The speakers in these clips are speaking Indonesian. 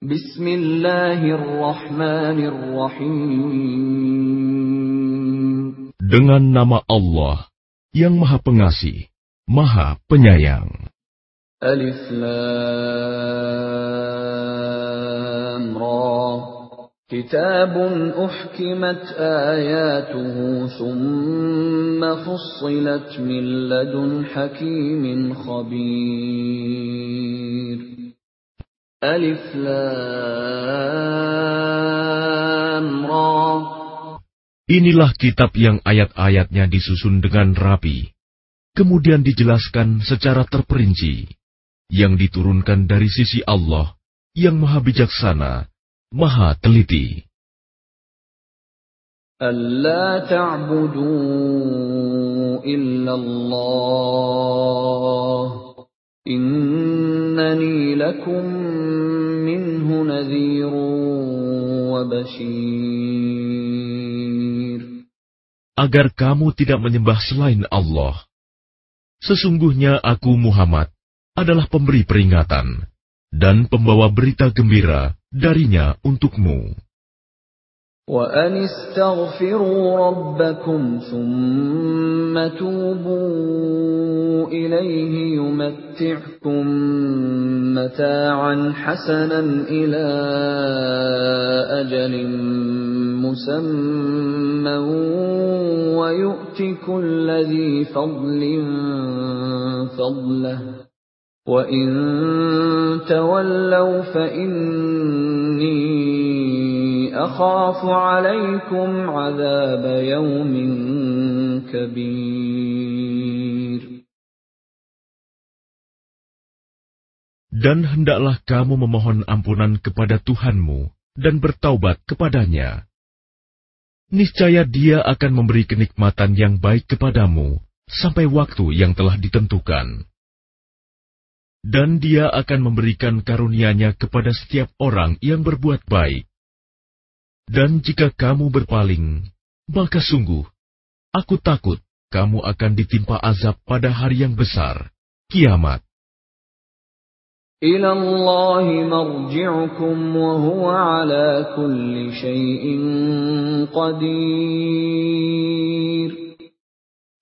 Bismillahirrahmanirrahim. Dengan nama Allah yang Maha Pengasih, Maha Penyayang. Alif Lam Ra. كتاب أحكمت آياته ثم فصلت من لدن حكيم خبير ألف لام را Inilah kitab yang ayat-ayatnya disusun dengan rapi, kemudian dijelaskan secara terperinci, yang diturunkan dari sisi Allah yang Maha Bijaksana, Maha Teliti. ألا تعبدوا إلا الله Innani lakum minhu wa bashir. Agar kamu tidak menyembah selain Allah. Sesungguhnya aku Muhammad adalah pemberi peringatan dan pembawa berita gembira darinya untukmu. وأن استغفروا ربكم ثم توبوا إليه يمتعكم متاعا حسنا إلى أجل مسمى ويؤت كل ذي فضل فضله وَإِن تَوَلَّوْا فَإِنِّي أَخَافُ عَلَيْكُمْ عَذَابَ يَوْمٍ كَبِيرٍ Dan hendaklah kamu memohon ampunan kepada Tuhanmu dan bertaubat kepadanya. Niscaya dia akan memberi kenikmatan yang baik kepadamu sampai waktu yang telah ditentukan dan dia akan memberikan karunia-Nya kepada setiap orang yang berbuat baik. Dan jika kamu berpaling, maka sungguh, aku takut kamu akan ditimpa azab pada hari yang besar, kiamat.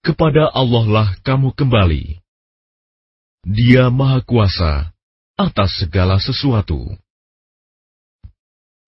Kepada Allah lah kamu kembali. Dia Maha Kuasa atas segala sesuatu.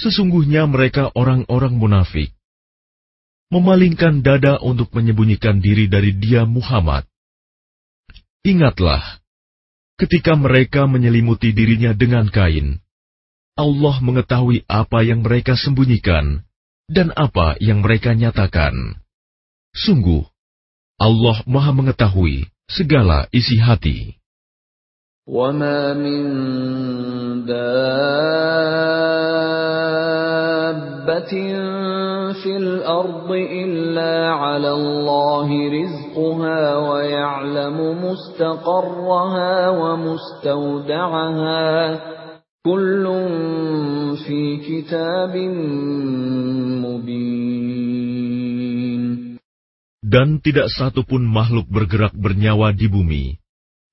sesungguhnya mereka orang-orang munafik, memalingkan dada untuk menyembunyikan diri dari dia Muhammad. Ingatlah, ketika mereka menyelimuti dirinya dengan kain, Allah mengetahui apa yang mereka sembunyikan dan apa yang mereka nyatakan. Sungguh, Allah Maha Mengetahui segala isi hati. وما من دابة دَابَّةٍ فِي الْأَرْضِ إِلَّا عَلَى اللَّهِ رِزْقُهَا وَيَعْلَمُ مُسْتَقَرَّهَا وَمُسْتَوْدَعَهَا كُلٌّ فِي كِتَابٍ مُبِينٍ Dan tidak satu pun makhluk bergerak bernyawa di bumi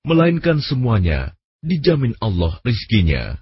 melainkan semuanya dijamin Allah rizkinya.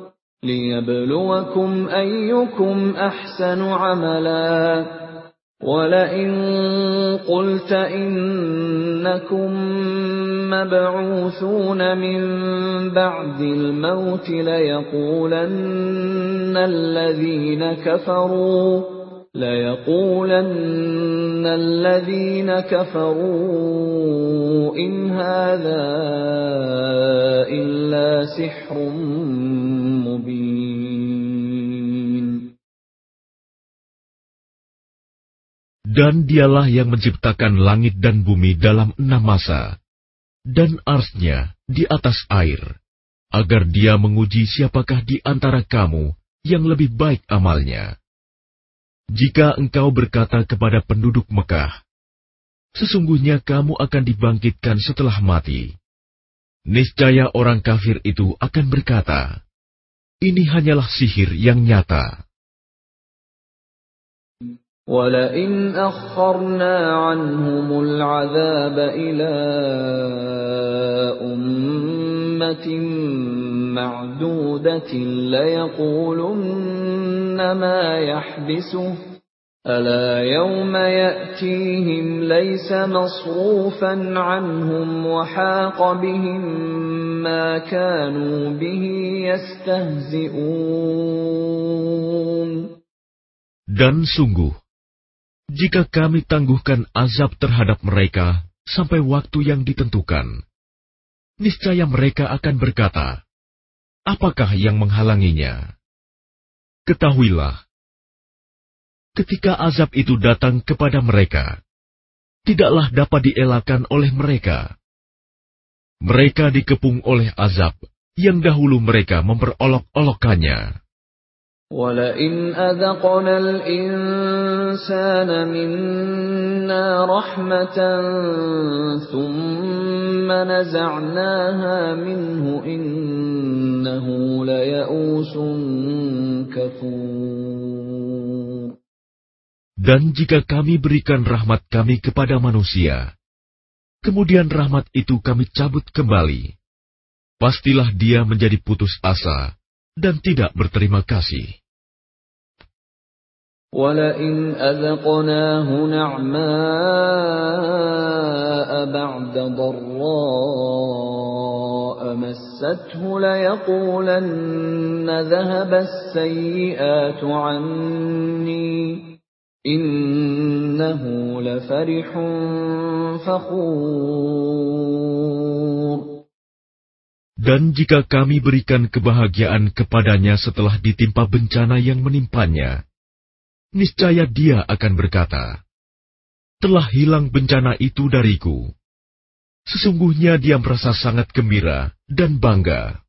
ليبلوكم أيكم أحسن عملا. ولئن قلت إنكم مبعوثون من بعد الموت ليقولن الذين كفروا ليقولن الذين كفروا إن هذا إلا سحر Dan dialah yang menciptakan langit dan bumi dalam enam masa, dan arsnya di atas air, agar dia menguji siapakah di antara kamu yang lebih baik amalnya. Jika engkau berkata kepada penduduk Mekah, Sesungguhnya kamu akan dibangkitkan setelah mati. Niscaya orang kafir itu akan berkata, Ini hanyalah sihir yang nyata. ولئن أخرنا عنهم العذاب إلى أمة معدودة ليقولن ما يحبسه ألا يوم يأتيهم ليس مصروفا عنهم وحاق بهم ما كانوا به يستهزئون Dan sungguh, jika kami tangguhkan azab terhadap mereka sampai waktu yang ditentukan, niscaya mereka akan berkata, "Apakah yang menghalanginya?" Ketahuilah, ketika azab itu datang kepada mereka, tidaklah dapat dielakkan oleh mereka. Mereka dikepung oleh azab yang dahulu mereka memperolok-olokkannya. ولئن أذقنا الإنسان منا رحمة ثم نزعناها منه إنه ليئوس كفور Dan jika kami berikan rahmat kami kepada manusia, kemudian rahmat itu kami cabut kembali, pastilah dia menjadi putus asa dan tidak berterima kasih. ولئن أذقناه نعماء بعد ضراء مسته ليقولن ذهب السيئات عني Innahu lafarihun fakhur. Dan jika kami berikan kebahagiaan kepadanya setelah ditimpa bencana yang menimpanya, niscaya dia akan berkata, Telah hilang bencana itu dariku. Sesungguhnya dia merasa sangat gembira dan bangga.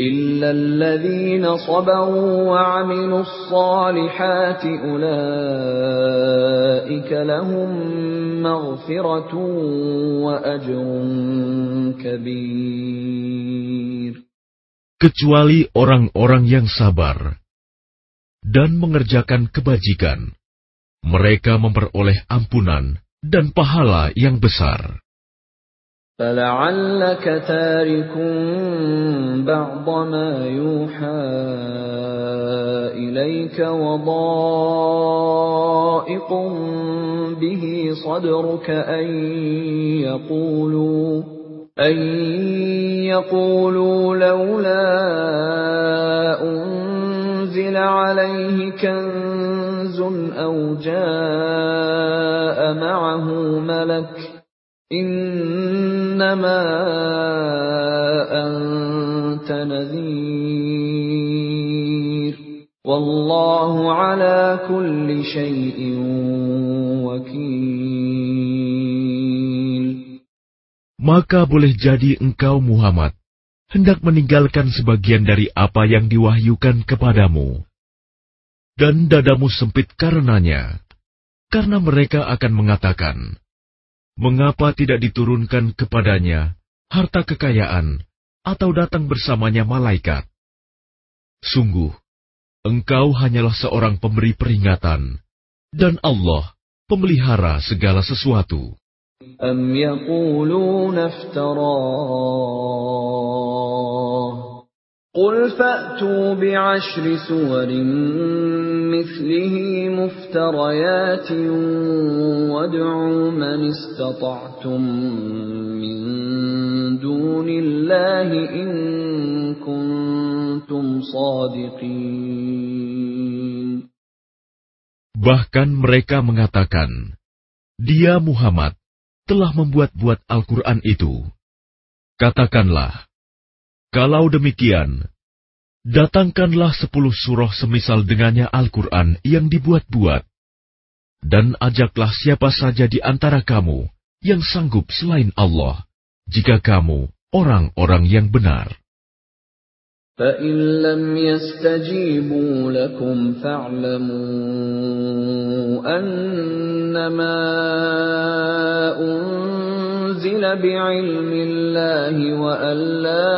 إلا الذين صبروا وعملوا الصالحات أولئك لهم مغفرة وأجر كبير Kecuali orang-orang yang sabar, dan mengerjakan kebajikan, mereka memperoleh ampunan dan pahala yang besar. فلعلك تارك بعض ما يوحى إليك وضائق به صدرك أن يقولوا أن يقولوا لولا أنزل عليه كنز أو جاء معه ملك إنما أنت نذير والله على كل شيء وكيل Maka boleh jadi engkau Muhammad hendak meninggalkan sebagian dari apa yang diwahyukan kepadamu. Dan dadamu sempit karenanya, karena mereka akan mengatakan, Mengapa tidak diturunkan kepadanya harta kekayaan atau datang bersamanya malaikat? Sungguh, engkau hanyalah seorang pemberi peringatan, dan Allah pemelihara segala sesuatu. أم يقولون افتراه قل فأتوا بعشر سور مثله مفتريات وادعوا من استطعتم من دون الله إن كنتم صادقين Bahkan mereka mengatakan, Dia Muhammad telah membuat-buat Al-Quran itu. Katakanlah, kalau demikian, datangkanlah sepuluh surah semisal dengannya Al-Quran yang dibuat-buat, dan ajaklah siapa saja di antara kamu yang sanggup selain Allah, jika kamu orang-orang yang benar. فَإِن لَّمْ يَسْتَجِيبُوا لَكُمْ فَاعْلَمُوا أَنَّمَا أُنزِلَ بِعِلْمِ اللَّهِ وَأَن لَّا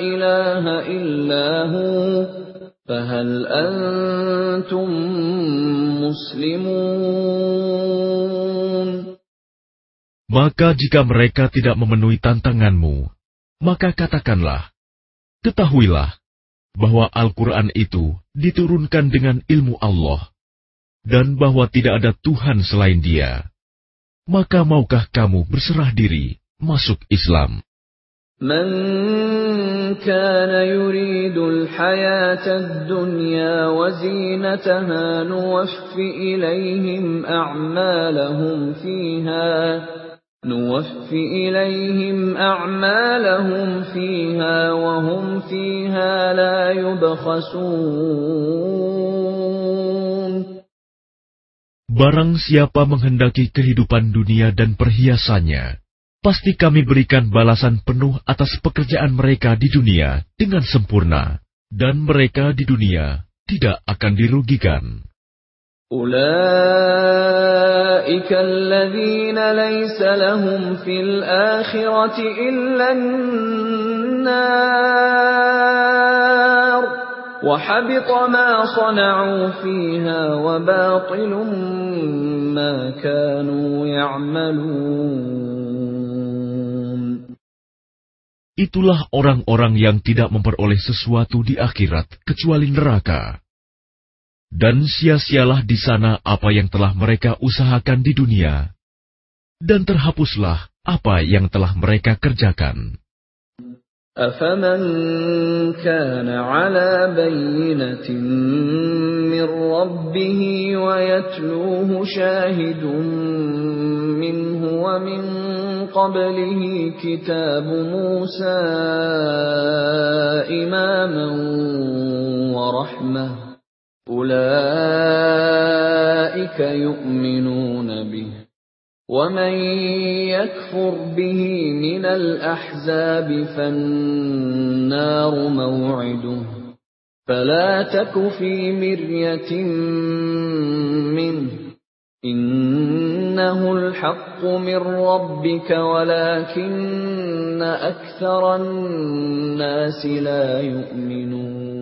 إِلَٰهَ إِلَّا هُوَ فَهَلْ أَنتُم مُّسْلِمُونَ Maka jika mereka tidak memenuhi tantanganmu, maka katakanlah, Ketahuilah bahwa Al-Quran itu diturunkan dengan ilmu Allah, dan bahwa tidak ada Tuhan selain Dia. Maka maukah kamu berserah diri masuk Islam? من كان يريد الحياة الدنيا وزينتها نوف إليهم أعمالهم فيها نوف إليهم أعمالهم فيها وهم فيها لا يبخسون Barang siapa menghendaki kehidupan dunia dan perhiasannya, pasti kami berikan balasan penuh atas pekerjaan mereka di dunia dengan sempurna, dan mereka di dunia tidak akan dirugikan. أولئك الذين ليس لهم في الآخرة إلا النار وحبط ما صنعوا فيها وباطل ما كانوا يعملون Itulah orang-orang yang tidak memperoleh sesuatu di akhirat kecuali neraka. Dan sia-sialah di sana apa yang telah mereka usahakan di dunia, dan terhapuslah apa yang telah mereka kerjakan. أفمن كان على بينة من ربه ويتلوه شاهد منه ومن قبله كتاب موسى إماما ورحمة أولئك يؤمنون ومن يكفر به من الأحزاب فالنار موعده فلا تك في مرية منه إنه الحق من ربك ولكن أكثر الناس لا يؤمنون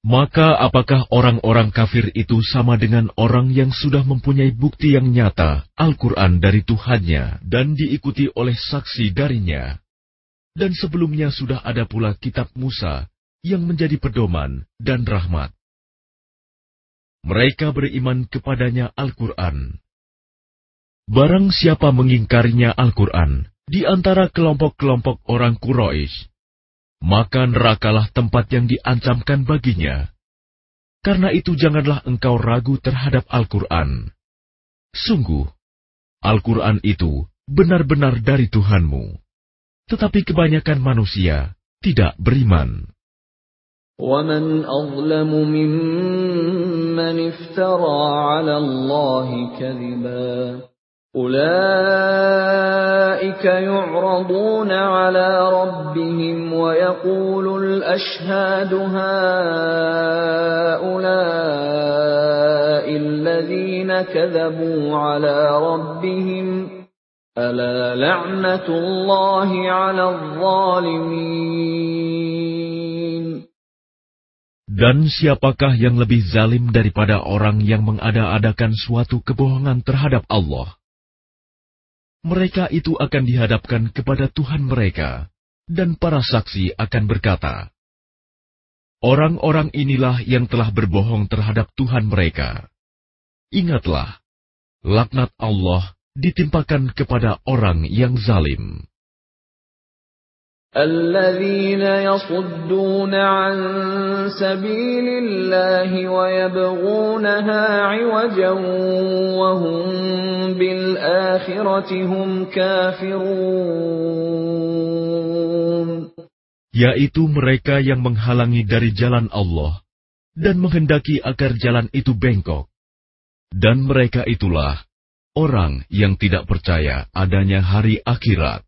Maka apakah orang-orang kafir itu sama dengan orang yang sudah mempunyai bukti yang nyata Al-Quran dari Tuhannya dan diikuti oleh saksi darinya? Dan sebelumnya sudah ada pula kitab Musa yang menjadi pedoman dan rahmat. Mereka beriman kepadanya Al-Quran. Barang siapa mengingkarinya Al-Quran di antara kelompok-kelompok orang Quraisy, maka nerakalah tempat yang diancamkan baginya. Karena itu janganlah engkau ragu terhadap Al-Quran. Sungguh, Al-Quran itu benar-benar dari Tuhanmu. Tetapi kebanyakan manusia tidak beriman. ومن أظلم ممن افترى على الله كذبا أولئك يعرضون على ربهم ويقول الأشهاد هؤلاء الذين كذبوا على ربهم ألا لعنة الله على الظالمين Dan siapakah yang lebih zalim daripada orang yang mengada-adakan suatu kebohongan terhadap Allah? Mereka itu akan dihadapkan kepada Tuhan mereka, dan para saksi akan berkata, Orang-orang inilah yang telah berbohong terhadap Tuhan mereka. Ingatlah, laknat Allah ditimpakan kepada orang yang zalim. الذين يصدون عن سبيل الله ويبغونها عوجا وهم بالآخرة هم كافرون yaitu mereka yang menghalangi dari jalan Allah dan menghendaki agar jalan itu bengkok. Dan mereka itulah orang yang tidak percaya adanya hari akhirat.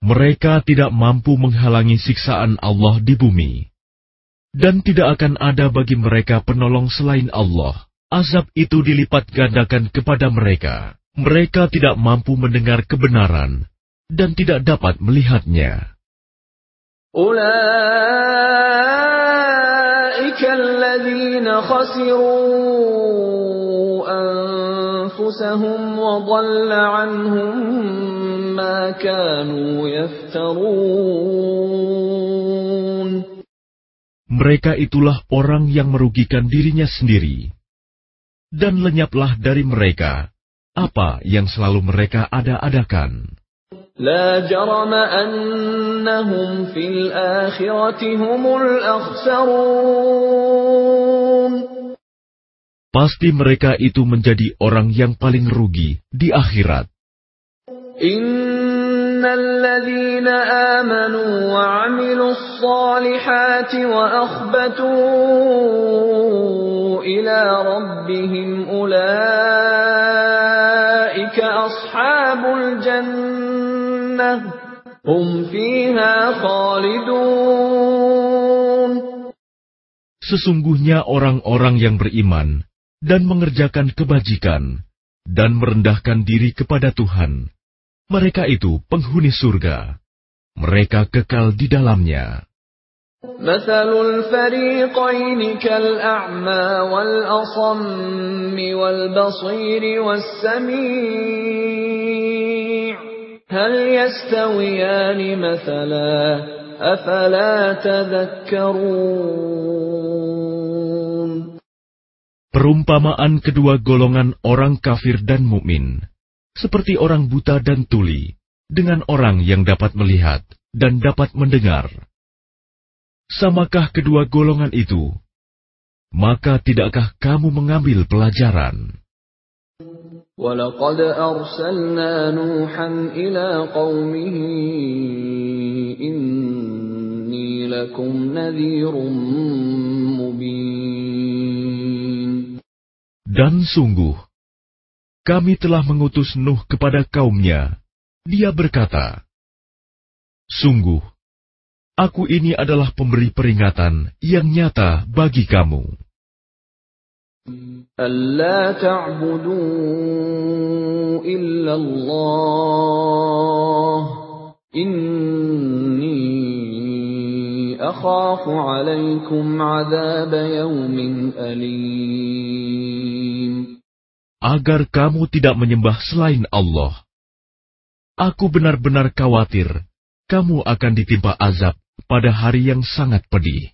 Mereka tidak mampu menghalangi siksaan Allah di bumi. Dan tidak akan ada bagi mereka penolong selain Allah. Azab itu dilipat gandakan kepada mereka. Mereka tidak mampu mendengar kebenaran dan tidak dapat melihatnya. أولئك الذين خسروا أنفسهم وضل عنهم ما كانوا يفترون Mereka itulah orang yang merugikan dirinya sendiri. Dan lenyaplah dari mereka apa yang selalu mereka ada-adakan. لا جرم أنهم في الآخرة هم الأخسرون Pasti mereka itu menjadi orang yang paling rugi di akhirat. إن الذين آمنوا وعملوا الصالحات وأخبتوا إلى ربهم أولئك أصحاب الجنة هم فيها خالدون Sesungguhnya orang-orang yang beriman dan mengerjakan kebajikan dan merendahkan diri kepada Tuhan, mereka itu penghuni surga. Mereka kekal di dalamnya. مثل الفريقين كالأعمى والأصم والبصير والسميع هل يستويان مثلا أفلا تذكرون Perumpamaan kedua golongan orang kafir dan mukmin, seperti orang buta dan tuli, dengan orang yang dapat melihat dan dapat mendengar. Samakah kedua golongan itu? Maka tidakkah kamu mengambil pelajaran? ولقد أرسلنا نوحا إلى قومه إني لكم نذير مبين Dan sungguh, kami telah mengutus Nuh kepada kaumnya. Dia berkata, Sungguh, aku ini adalah pemberi peringatan yang nyata bagi kamu. ألا تعبدوا إلا الله إني أخاف عليكم عذاب يوم أليم Agar kamu tidak menyembah selain Allah. Aku benar-benar khawatir kamu akan ditimpa azab pada hari yang sangat pedih.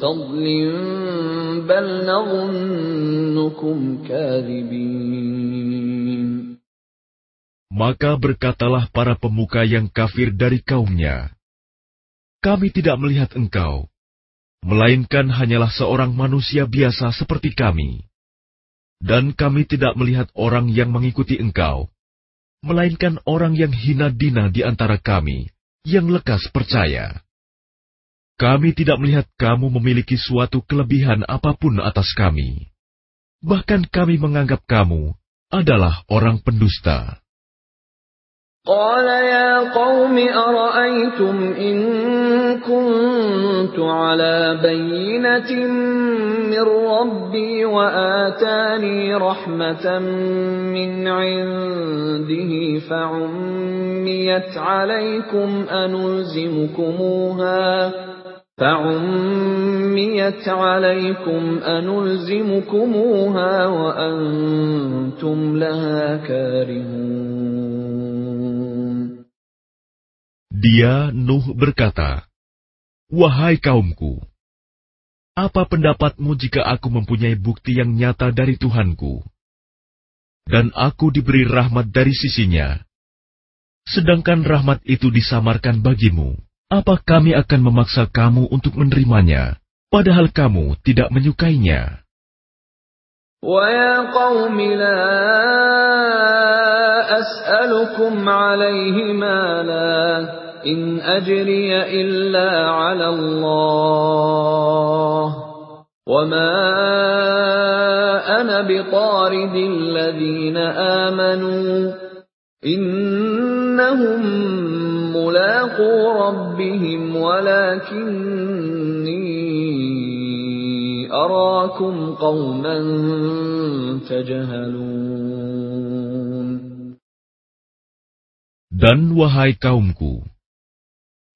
فضل بل نظنكم كاذبين Maka berkatalah para pemuka yang kafir dari kaumnya, Kami tidak melihat engkau, melainkan hanyalah seorang manusia biasa seperti kami. Dan kami tidak melihat orang yang mengikuti engkau, melainkan orang yang hina dina di antara kami, yang lekas percaya. Kami tidak melihat kamu memiliki suatu kelebihan apapun atas kami. Bahkan kami menganggap kamu adalah orang pendusta. قال يا قوم أرأيتم إن كنت على بينة من ربي وآتاني رحمة من عنده فعميت عليكم أنلزمكموها فعميت عليكم أنلزمكموها وأنتم لها كارهون Dia, Nuh, berkata, Wahai kaumku, apa pendapatmu jika aku mempunyai bukti yang nyata dari Tuhanku, dan aku diberi rahmat dari sisinya, sedangkan rahmat itu disamarkan bagimu, apa kami akan memaksa kamu untuk menerimanya, padahal kamu tidak menyukainya? وَيَا قَوْمِ لَا أَسْأَلُكُمْ عَلَيْهِ مَالًا إن أجري إلا على الله وما أنا بطارد الذين آمنوا إنهم ربهم أراكم قوما تجهلون. Dan wahai kaumku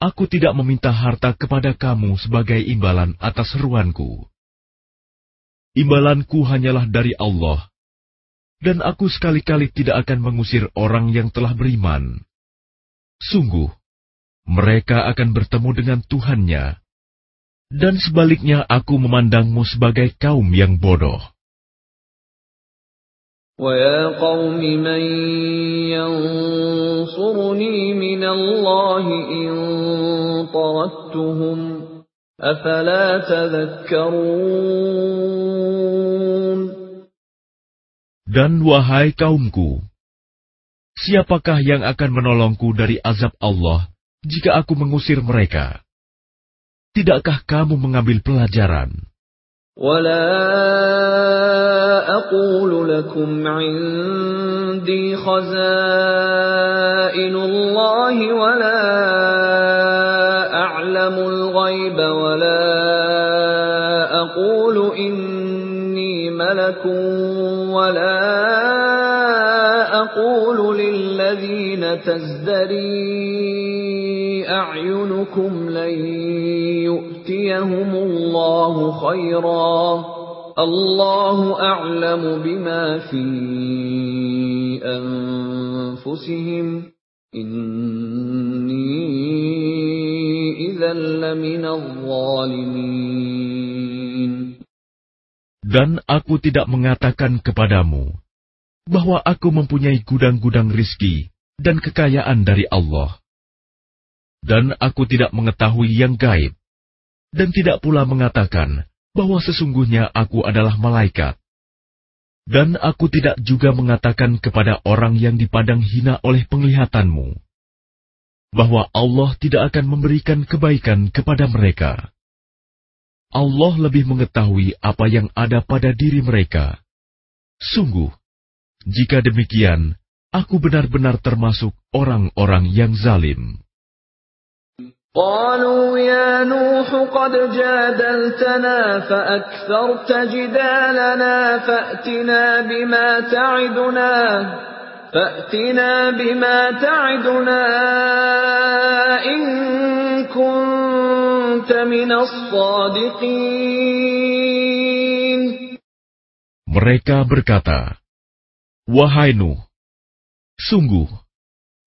aku tidak meminta harta kepada kamu sebagai imbalan atas seruanku Imbalanku hanyalah dari Allah dan aku sekali-kali tidak akan mengusir orang yang telah beriman Sungguh, mereka akan bertemu dengan Tuhannya, dan sebaliknya aku memandangmu sebagai kaum yang bodoh. وَيَا قَوْمِ مَنْ يَنْصُرُنِي مِنَ اللَّهِ إِنْ طَرَدتُّهُمْ أَفَلَا تَذَكَّرُونَ Dan wahai kaumku, siapakah yang akan menolongku dari azab Allah jika aku mengusir mereka? Tidakkah kamu mengambil pelajaran? ولا أقول لكم عندي خزائن الله ولا أعلم الغيب ولا أقول إني ملك ولا أقول للذين تزدري أعينكم لن يؤتيهم الله خيرا الله أعلم بما في أنفسهم إني إذا لمن الظالمين Dan aku tidak mengatakan kepadamu bahwa aku mempunyai gudang-gudang rizki dan kekayaan dari Allah. Dan aku tidak mengetahui yang gaib dan tidak pula mengatakan bahwa sesungguhnya aku adalah malaikat. Dan aku tidak juga mengatakan kepada orang yang dipandang hina oleh penglihatanmu, bahwa Allah tidak akan memberikan kebaikan kepada mereka. Allah lebih mengetahui apa yang ada pada diri mereka. Sungguh, jika demikian, aku benar-benar termasuk orang-orang yang zalim. قالوا يا نوح قد جادلتنا فأكثرت جدالنا فأتنا بما تعدنا فأتنا بما تعدنا إن كنت من الصادقين Mereka berkata, Wahai Nuh, sungguh,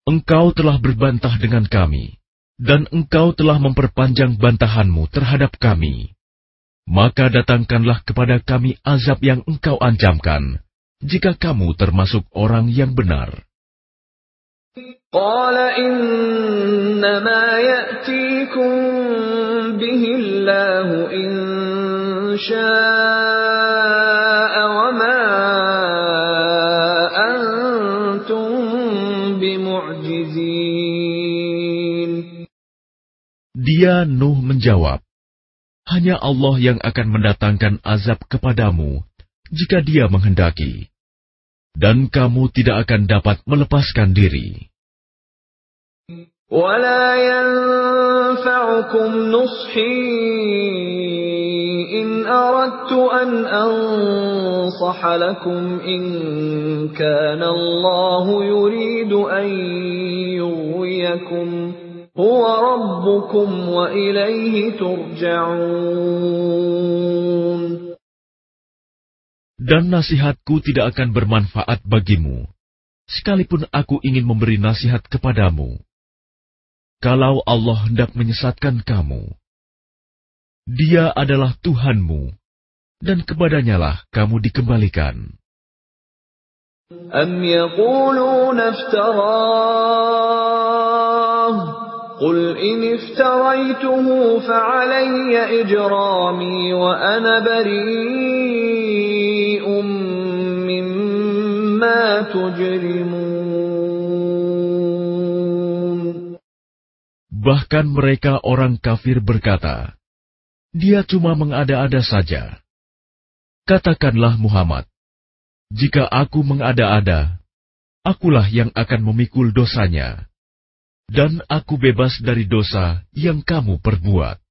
engkau telah berbantah dengan kami dan engkau telah memperpanjang bantahanmu terhadap kami, maka datangkanlah kepada kami azab yang engkau ancamkan, jika kamu termasuk orang yang benar. قال إنما يأتيكم به الله إن شاء Dia Nuh menjawab, Hanya Allah yang akan mendatangkan azab kepadamu jika dia menghendaki. Dan kamu tidak akan dapat melepaskan diri. ولا ينفعكم نصحي إن أردت أن أنصح لكم إن كان الله يريد أن يغويكم هو ربكم وإليه ترجعون Dan nasihatku tidak akan bermanfaat bagimu, sekalipun aku ingin memberi nasihat kepadamu. Kalau Allah hendak menyesatkan kamu, Dia adalah Tuhanmu, dan kepadanyalah kamu dikembalikan. أم يقولون افتراه قل إن افتريته فعلي إجرامي وأنا بريء مما تجرمون Bahkan mereka orang kafir berkata, Dia cuma mengada-ada saja. Katakanlah Muhammad, jika aku mengada-ada, akulah yang akan memikul dosanya, dan aku bebas dari dosa yang kamu perbuat.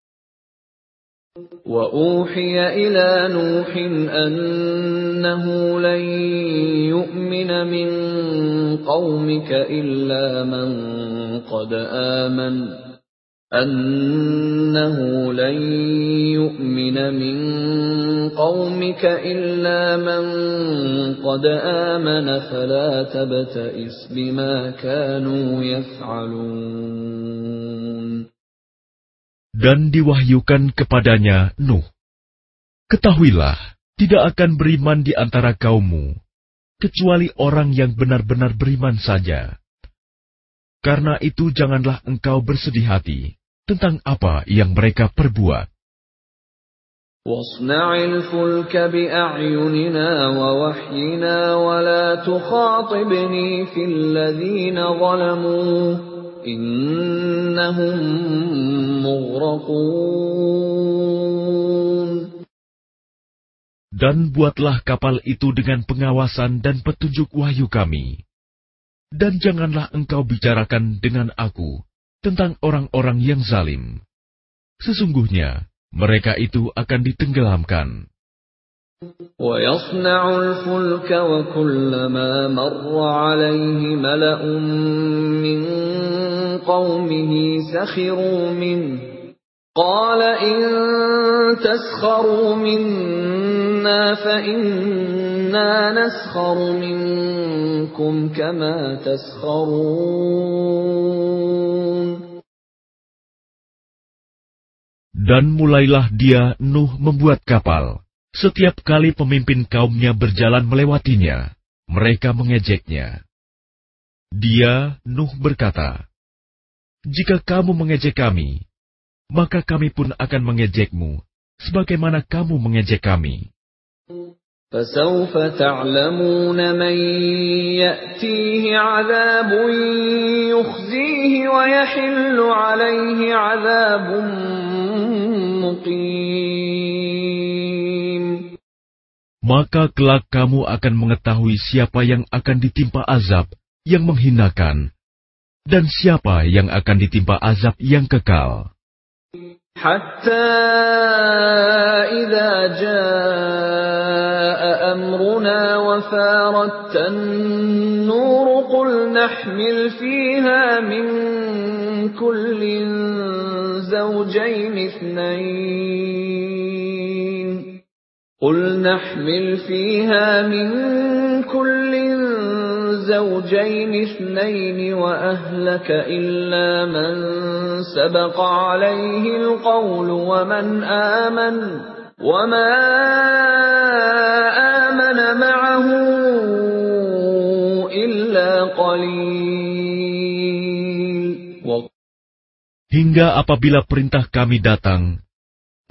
وأوحي إلى نوح أنه لن يؤمن من قومك إلا من قد آمن أنه لن يؤمن من قومك إلا من قد آمن فلا تبتئس بما كانوا يفعلون Dan diwahyukan kepadanya Nuh, Ketahuilah, tidak akan beriman di antara kaummu, kecuali orang yang benar-benar beriman saja. Karena itu janganlah engkau bersedih hati tentang apa yang mereka perbuat. واصنع الفلك بأعيننا ووحينا ولا تخاطبني في الذين ظلموا إنهم مغرقون Dan buatlah kapal itu dengan pengawasan dan petunjuk wahyu kami. Dan janganlah engkau bicarakan dengan aku tentang orang-orang yang zalim. Sesungguhnya, mereka itu akan ditenggelamkan. ويصنع الفلك وكلما مر عليه ملأ من قومه سخروا منه قال إن تسخروا منا فإنا نسخر منكم كما تسخرون Dan mulailah dia Nuh membuat kapal. Setiap kali pemimpin kaumnya berjalan melewatinya, mereka mengejeknya. Dia, Nuh berkata, Jika kamu mengejek kami, maka kami pun akan mengejekmu, sebagaimana kamu mengejek kami. فسوف تعلمون من يأتيه عذاب يخزيه ويحل عليه عذاب مقيم Maka kelak kamu akan mengetahui siapa yang akan ditimpa azab yang menghinakan, dan siapa yang akan ditimpa azab yang kekal. حتى إذا جاء أمرنا وفارت النور قل نحمل فيها من كل زوجين اثنين. قل نحمل فيها من كل زوجين اثنين وأهلك إلا من سبق عليه القول ومن آمن وما آمن معه إلا قليل Hingga apabila perintah kami datang,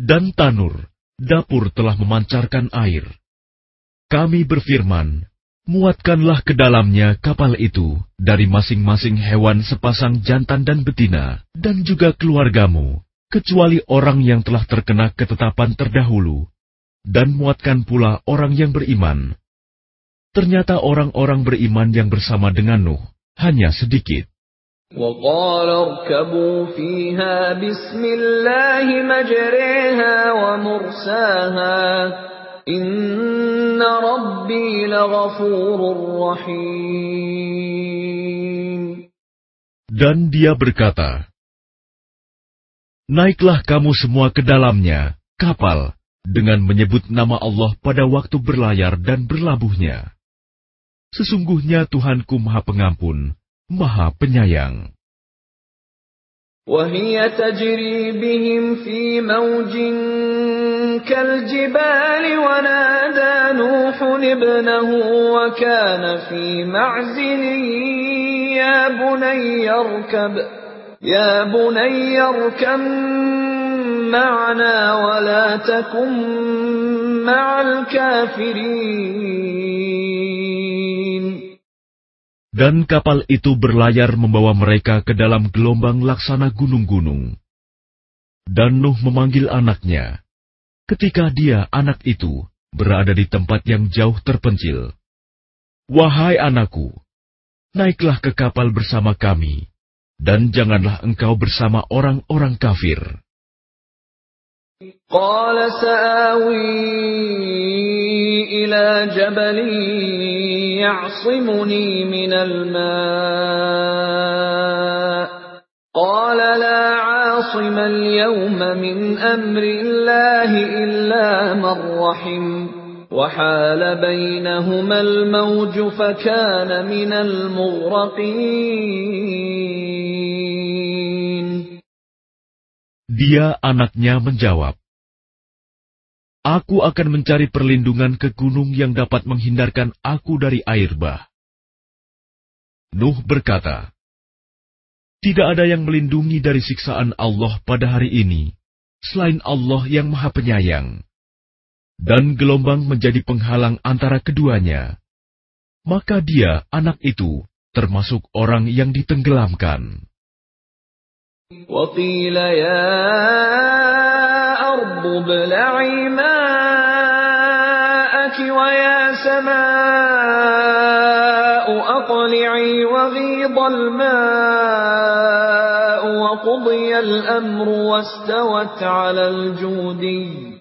Dan tanur, dapur telah memancarkan air. Kami berfirman, muatkanlah ke dalamnya kapal itu dari masing-masing hewan sepasang jantan dan betina, dan juga keluargamu, kecuali orang yang telah terkena ketetapan terdahulu, dan muatkan pula orang yang beriman. Ternyata orang-orang beriman yang bersama dengan Nuh hanya sedikit. وقال اركبوا فيها بسم الله مجريها ومرساها إن ربي لغفور رحيم Dan dia berkata, Naiklah kamu semua ke dalamnya, kapal, dengan menyebut nama Allah pada waktu berlayar dan berlabuhnya. Sesungguhnya Tuhanku Maha Pengampun, Maha Penyayang. وهي تجري بهم في موج كالجبال ونادى نوح ابنه وكان في معزل يا بني اركب يا بني اركب معنا ولا تكن مع الكافرين Dan kapal itu berlayar membawa mereka ke dalam gelombang laksana gunung-gunung. Dan Nuh memanggil anaknya, ketika dia, anak itu, berada di tempat yang jauh terpencil. Wahai anakku, naiklah ke kapal bersama kami, dan janganlah engkau bersama orang-orang kafir. Qala sa'awi ila jabali minal Qala عاصم اليوم من أمر الله إلا من رحم وحال بينهما الموج فكان من المغرقين Dia anaknya menjawab, Aku akan mencari perlindungan ke gunung yang dapat menghindarkan aku dari air bah. Nuh berkata, Tidak ada yang melindungi dari siksaan Allah pada hari ini, selain Allah yang maha penyayang. Dan gelombang menjadi penghalang antara keduanya. Maka dia, anak itu, termasuk orang yang ditenggelamkan. وقيل أقلعي وغيض الماء وقضي الأمر واستوت على الجودي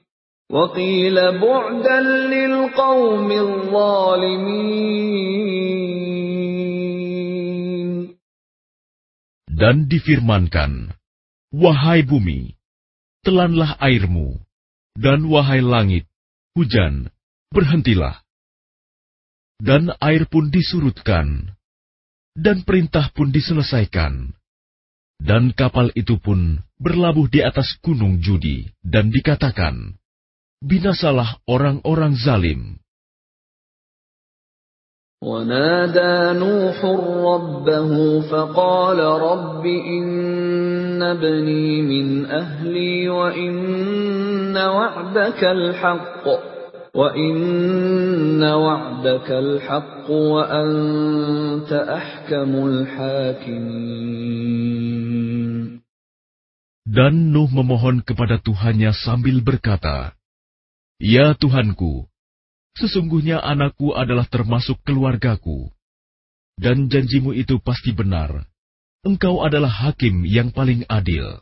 وقيل بعدا للقوم الظالمين Dan difirmankan, Wahai bumi, telanlah airmu, dan wahai langit, hujan, berhentilah. Dan air pun disurutkan, dan perintah pun diselesaikan. Dan kapal itu pun berlabuh di atas gunung judi, dan dikatakan, Binasalah orang-orang zalim. ونادى نوح ربه فقال رب إن ابني من أهلي وإن وعدك الحق وإن وعدك الحق وأنت أحكم الحاكمين Dan Nuh memohon kepada Tuhannya sambil berkata, Ya Tuhanku, Sesungguhnya anakku adalah termasuk keluargaku. Dan janjimu itu pasti benar. Engkau adalah hakim yang paling adil.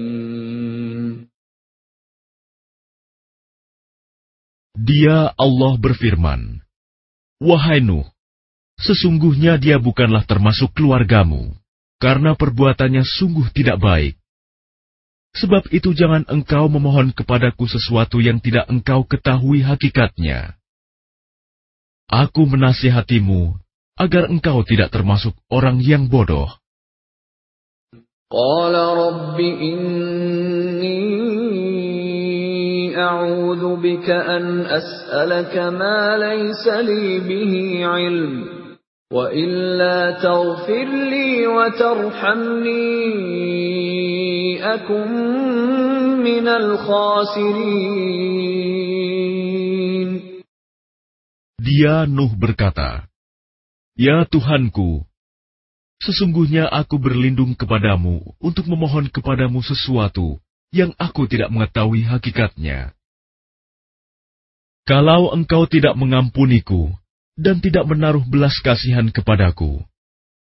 Dia Allah berfirman, Wahai Nuh, sesungguhnya dia bukanlah termasuk keluargamu, karena perbuatannya sungguh tidak baik. Sebab itu jangan engkau memohon kepadaku sesuatu yang tidak engkau ketahui hakikatnya. Aku menasihatimu, agar engkau tidak termasuk orang yang bodoh. Qala rabbi inni أعوذ بك أن أسألك ما ليس لي به علم وإلا تغفر لي وترحمني أكن من الخاسرين Dia Nuh berkata, Ya Tuhanku, sesungguhnya aku berlindung kepadamu untuk memohon kepadamu sesuatu yang aku tidak mengetahui hakikatnya. Kalau engkau tidak mengampuniku dan tidak menaruh belas kasihan kepadaku,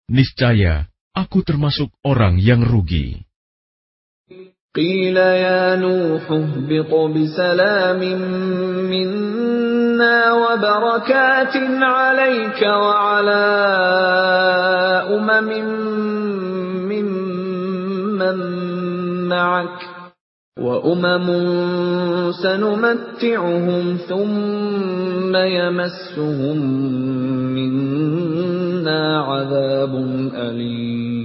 niscaya aku termasuk orang yang rugi. قيل يا نوح اهبط بسلام منا وبركات عليك وعلى أمم ممن معك وأمم سنمتعهم ثم يمسهم منا عذاب أليم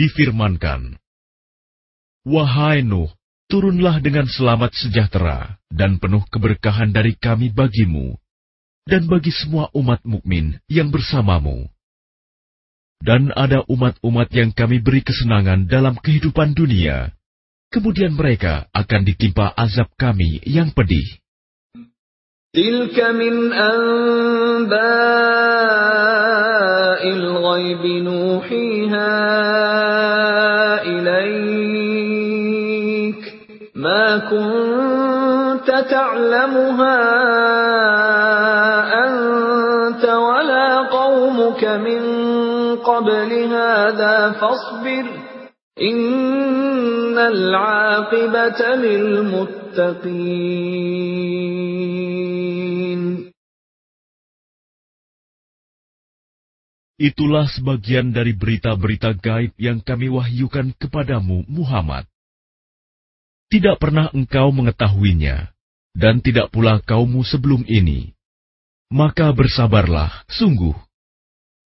Difirmankan, Wahai Nuh, turunlah dengan selamat sejahtera dan penuh keberkahan dari kami bagimu dan bagi semua umat mukmin yang bersamamu. Dan ada umat-umat yang kami beri kesenangan dalam kehidupan dunia, kemudian mereka akan ditimpa azab kami yang pedih. تلك من أنباء الغيب نوحيها إليك ما كنت تعلمها قبل هذا فاصبر إن العاقبة للمتقين Itulah sebagian dari berita-berita gaib yang kami wahyukan kepadamu, Muhammad. Tidak pernah engkau mengetahuinya, dan tidak pula kaummu sebelum ini. Maka bersabarlah, sungguh.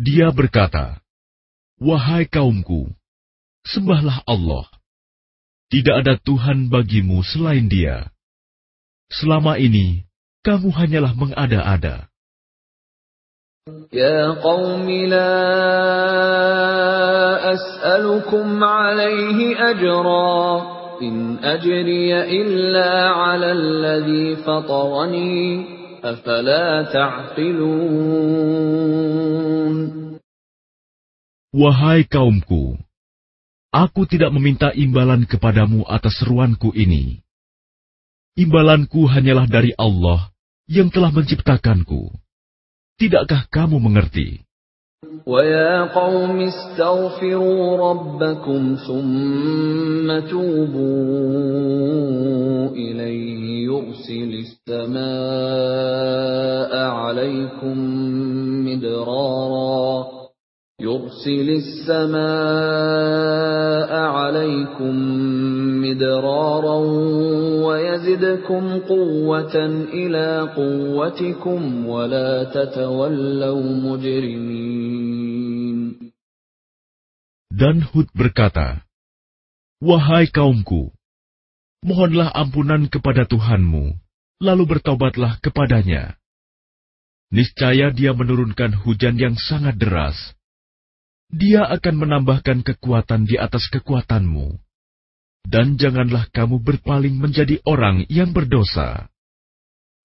Dia berkata, Wahai kaumku, sembahlah Allah. Tidak ada Tuhan bagimu selain dia. Selama ini, kamu hanyalah mengada-ada. يا قوم لا أسألكم عليه أجرا إن أجري إلا على الذي فطرني أفلا تعقلون Wahai kaumku, aku tidak meminta imbalan kepadamu atas seruanku ini. Imbalanku hanyalah dari Allah yang telah menciptakanku. Tidakkah kamu mengerti? ويا قوم استغفروا ربكم ثم توبوا إليه يرسل السماء عليكم مدرارا يرسل السماء عليكم مدرارا ويزدكم قوة إلى قوتكم ولا تتولوا مجرمين Dan Hud berkata, Wahai kaumku, mohonlah ampunan kepada Tuhanmu, lalu bertobatlah kepadanya. Niscaya dia menurunkan hujan yang sangat deras. Dia akan menambahkan kekuatan di atas kekuatanmu. Dan janganlah kamu berpaling menjadi orang yang berdosa.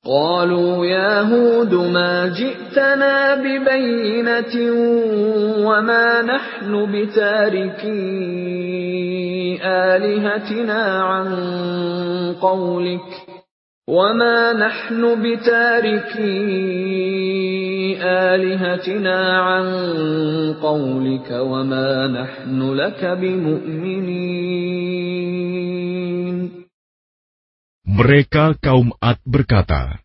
قالوا يا هود ما جئتنا ببينة وما نحن بتاركي آلهتنا عن قولك وما نحن بتاركي آلهتنا عن قولك وما نحن لك بمؤمنين Mereka kaum Ad berkata,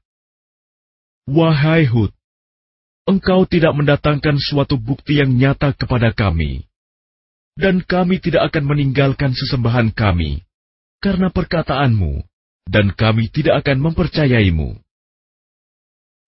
Wahai Hud, engkau tidak mendatangkan suatu bukti yang nyata kepada kami, dan kami tidak akan meninggalkan sesembahan kami karena perkataanmu, dan kami tidak akan mempercayaimu.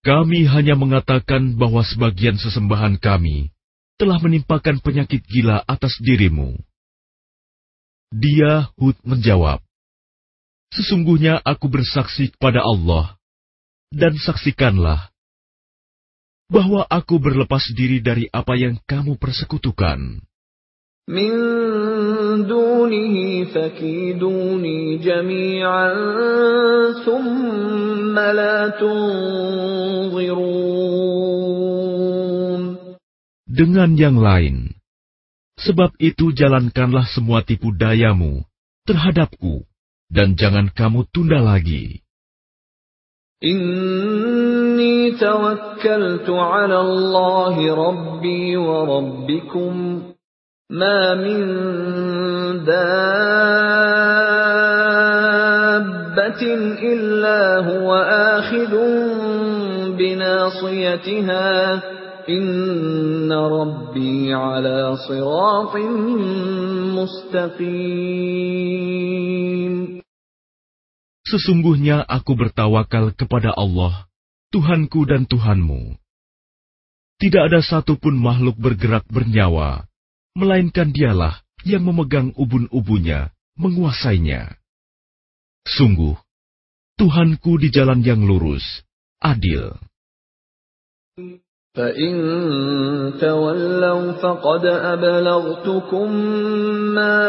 Kami hanya mengatakan bahwa sebagian sesembahan kami telah menimpakan penyakit gila atas dirimu. Dia Hud menjawab, Sesungguhnya aku bersaksi kepada Allah, dan saksikanlah bahwa aku berlepas diri dari apa yang kamu persekutukan. من دونه فكيدوني جميعا ثم لا تنظرون Dengan yang lain, sebab itu jalankanlah semua tipu dayamu terhadapku, dan jangan kamu tunda lagi. إني توكلت على الله ربي وربكم ما من دابة إلا هو آخذ بناصيتها إن ربي على صراط مستقيم Sesungguhnya aku bertawakal kepada Allah, Tuhanku dan Tuhanmu. Tidak ada satupun makhluk bergerak bernyawa, melainkan dialah yang memegang ubun-ubunnya, menguasainya. Sungguh, Tuhanku di jalan yang lurus, adil. فإن تولوا فقد أبلغتكم ما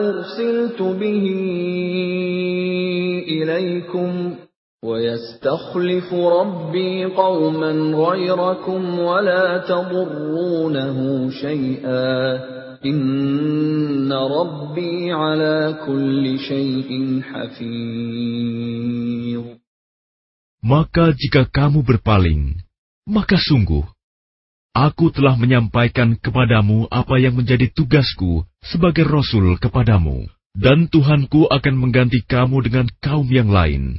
أرسلت به إليكم ويستخلف ربي قوما غيركم ولا تضرونه شيئا إن ربي على كل شيء حفيظ Maka jika kamu berpaling, maka sungguh, aku telah menyampaikan kepadamu apa yang menjadi tugasku sebagai Rasul kepadamu. Dan Tuhanku akan mengganti kamu dengan kaum yang lain,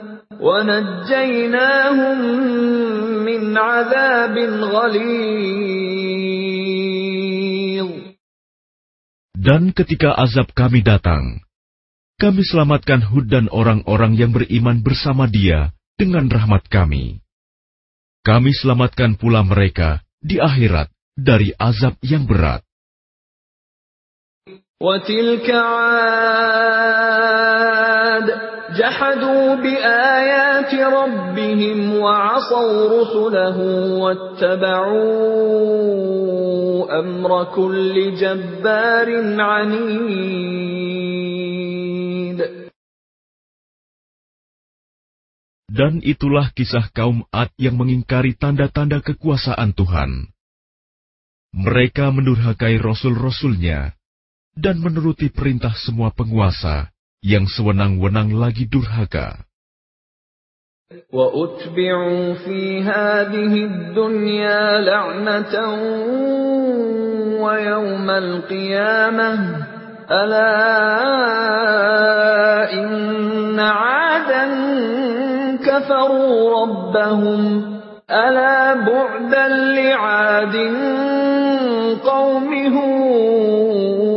ونجيناهم من عذاب غليظ Dan ketika azab kami datang, kami selamatkan Hud dan orang-orang yang beriman bersama dia dengan rahmat kami. Kami selamatkan pula mereka di akhirat dari azab yang berat. وتلك عاد جحدوا بآيات ربهم وعصوا رسله واتبعوا أمر كل جبار عنيد Dan itulah kisah kaum Ad yang mengingkari tanda-tanda kekuasaan Tuhan. Mereka mendurhakai rasul-rasulnya dan menuruti perintah semua penguasa yang sewenang-wenang lagi durhaka. وأتبعوا في هذه الدنيا لعنة ويوم القيامة ألا إن عادا كفروا ربهم ألا بعدا لعاد قوم هود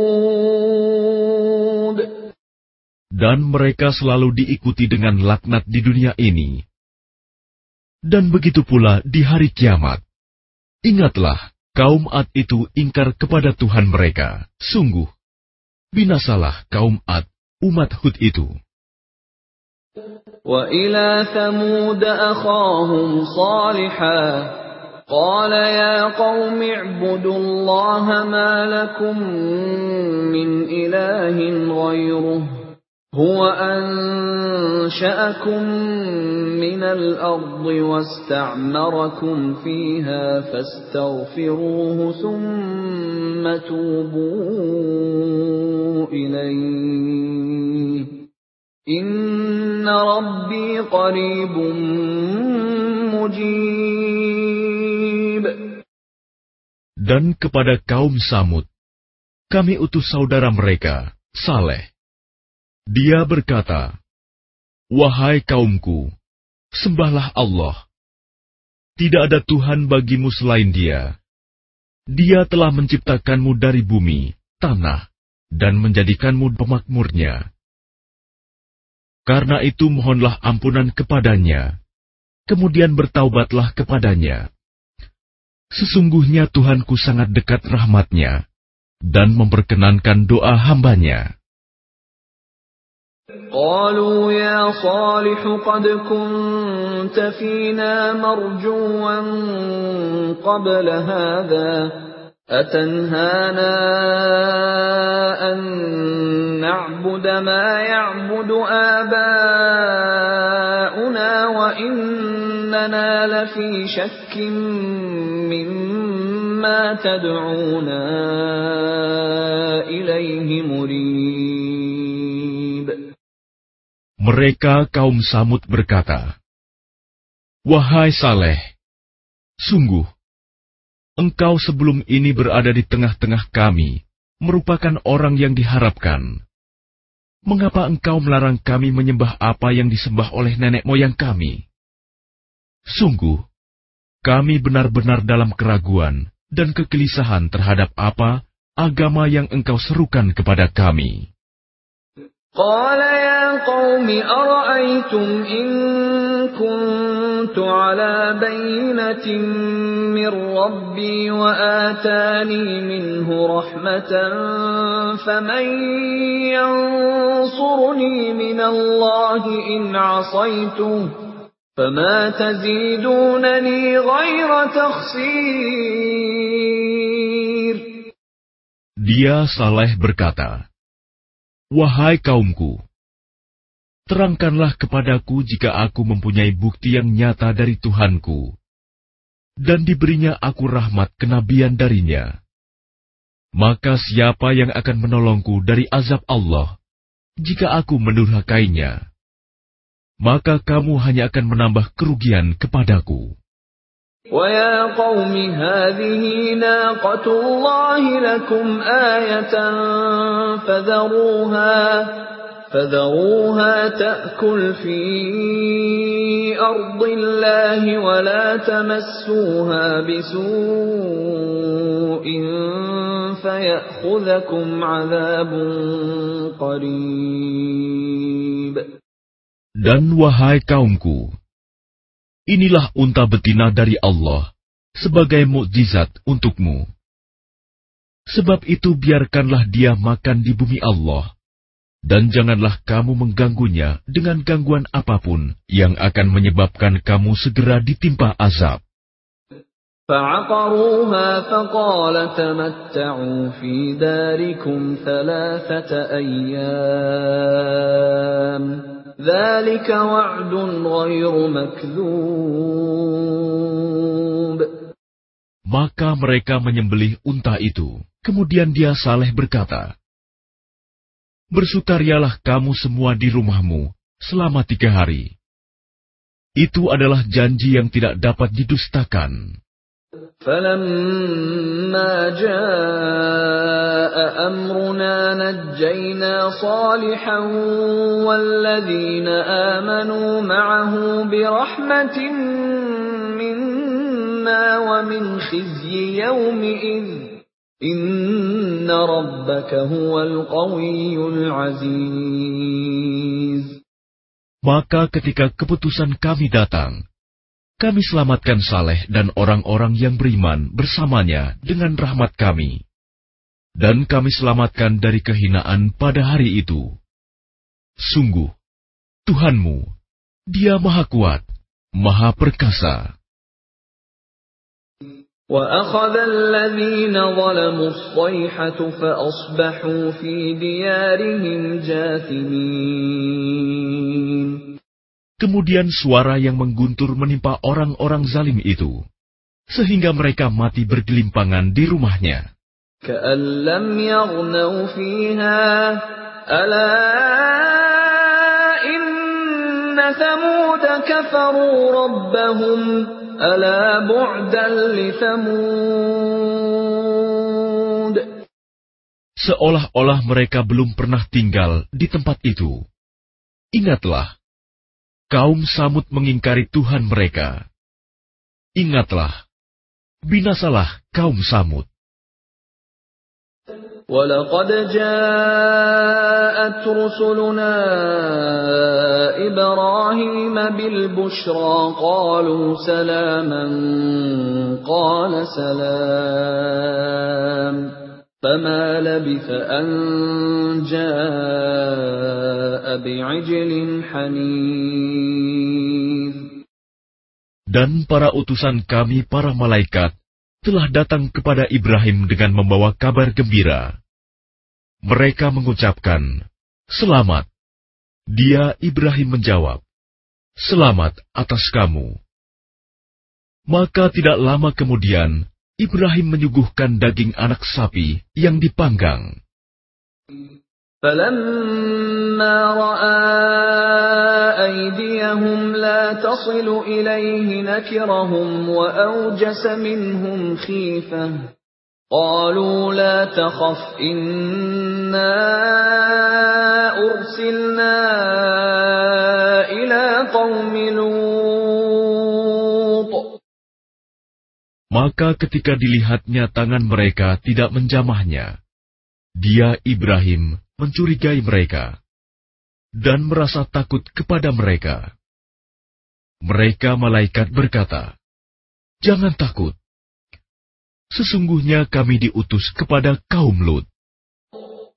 Dan mereka selalu diikuti dengan laknat di dunia ini. Dan begitu pula di hari kiamat. Ingatlah, kaum Ad itu ingkar kepada Tuhan mereka. Sungguh, binasalah kaum Ad, umat Hud itu. وإلى ثمود أخاهم صالحا قال يا قوم اعبدوا الله ما لكم من إله غيره هو أنشأكم من الأرض واستعمركم فيها فاستغفروه ثم توبوا إليه إن ربي قريب مجيب Dan kepada kaum Samud, kami utus saudara mereka, Saleh. dia berkata, Wahai kaumku, sembahlah Allah. Tidak ada Tuhan bagimu selain dia. Dia telah menciptakanmu dari bumi, tanah, dan menjadikanmu pemakmurnya. Karena itu mohonlah ampunan kepadanya, kemudian bertaubatlah kepadanya. Sesungguhnya Tuhanku sangat dekat rahmatnya, dan memperkenankan doa hambanya. قالوا يا صالح قد كنت فينا مرجوا قبل هذا أتنهانا أن نعبد ما يعبد آباؤنا وإننا لفي شك مما تدعونا إليه مريب. Mereka kaum Samud berkata, Wahai Saleh, sungguh, engkau sebelum ini berada di tengah-tengah kami, merupakan orang yang diharapkan. Mengapa engkau melarang kami menyembah apa yang disembah oleh nenek moyang kami? Sungguh, kami benar-benar dalam keraguan dan kegelisahan terhadap apa agama yang engkau serukan kepada kami. قال يا قوم أرأيتم إن كنت على بينة من ربي وآتاني منه رحمة فمن ينصرني من الله إن عصيته فما تزيدونني غير تخسير. Dia Saleh berkata, Wahai kaumku, terangkanlah kepadaku jika aku mempunyai bukti yang nyata dari Tuhanku, dan diberinya aku rahmat kenabian darinya. Maka siapa yang akan menolongku dari azab Allah jika aku mendurhakainya? Maka kamu hanya akan menambah kerugian kepadaku. ويا قوم هذه ناقة الله لكم آية فذروها فذروها تأكل في أرض الله ولا تمسوها بسوء فيأخذكم عذاب قريب. Dan wahai kaumku, inilah unta betina dari Allah sebagai mukjizat untukmu. Sebab itu biarkanlah dia makan di bumi Allah, dan janganlah kamu mengganggunya dengan gangguan apapun yang akan menyebabkan kamu segera ditimpa azab. فعقروها فقال تمتعوا في داركم ثلاثة أيام maka mereka menyembelih unta itu. Kemudian dia saleh berkata, Bersutarialah kamu semua di rumahmu selama tiga hari. Itu adalah janji yang tidak dapat didustakan. فلما جاء أمرنا نجينا صالحا والذين آمنوا معه برحمة منا ومن خزي يومئذ إن ربك هو القوي العزيز Maka ketika keputusan kami datang, kami selamatkan Saleh dan orang-orang yang beriman bersamanya dengan rahmat kami. Dan kami selamatkan dari kehinaan pada hari itu. Sungguh, Tuhanmu, Dia Maha Kuat, Maha Perkasa. وأخذ الذين ظلموا الصيحة فأصبحوا في ديارهم جاثمين Kemudian suara yang mengguntur menimpa orang-orang zalim itu, sehingga mereka mati bergelimpangan di rumahnya. Seolah-olah mereka belum pernah tinggal di tempat itu. Ingatlah, kaum Samud mengingkari Tuhan mereka. Ingatlah, binasalah kaum Samud. ولقد جاءت رسلنا إبراهيم بالبشرى قالوا سلاما قال سلام فما لبث أن جاء بعجل حنيذ Dan para utusan kami, para malaikat, telah datang kepada Ibrahim dengan membawa kabar gembira. Mereka mengucapkan, Selamat. Dia Ibrahim menjawab, Selamat atas kamu. Maka tidak lama kemudian, Ibrahim menyuguhkan daging anak sapi yang dipanggang. قالوا لا تخف إنا أرسلنا إلى قوم Maka ketika dilihatnya tangan mereka tidak menjamahnya, dia Ibrahim mencurigai mereka dan merasa takut kepada mereka. Mereka malaikat berkata, "Jangan takut. Sesungguhnya kami diutus kepada kaum Lut."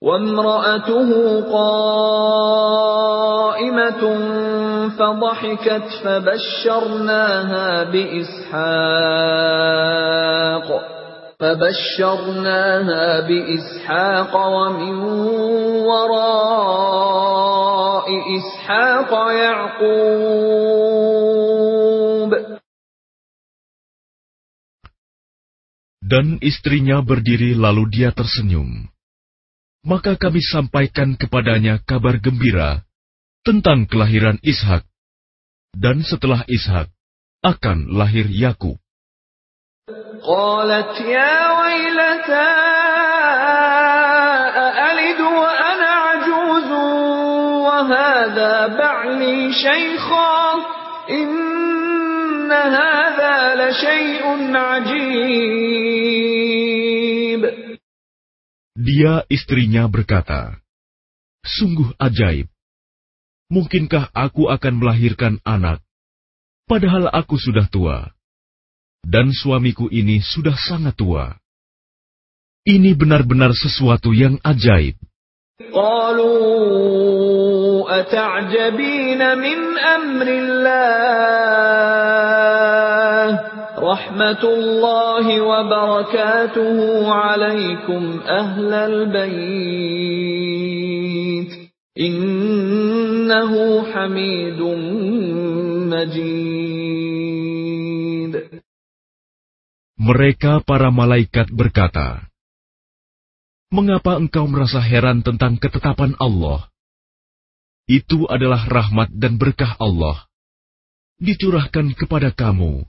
وامرأته قائمة فضحكت فبشرناها بإسحاق فبشرناها بإسحاق ومن وراء إسحاق يعقوب Dan istrinya berdiri lalu dia tersenyum. Maka kami sampaikan kepadanya kabar gembira tentang kelahiran Ishak. Dan setelah Ishak akan lahir Yakub. قالت يا ويلتى أألد وأنا عجوز وهذا بعلي شيخا إن هذا لشيء عجيب Dia istrinya berkata, Sungguh ajaib. Mungkinkah aku akan melahirkan anak, padahal aku sudah tua, dan suamiku ini sudah sangat tua. Ini benar-benar sesuatu yang ajaib. قالوا أتعجبين من أمر الله rahmatullahi wa barakatuhu alaikum ahlal bait. Innahu hamidun majid. Mereka para malaikat berkata, Mengapa engkau merasa heran tentang ketetapan Allah? Itu adalah rahmat dan berkah Allah. Dicurahkan kepada kamu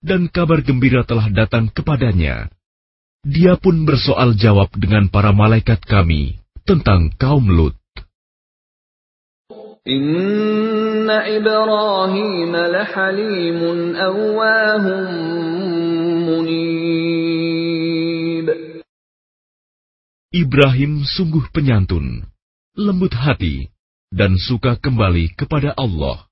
dan kabar gembira telah datang kepadanya, dia pun bersoal jawab dengan para malaikat kami tentang kaum Lut. Inna Ibrahim lahalimun awahum munib. Ibrahim sungguh penyantun, lembut hati, dan suka kembali kepada Allah.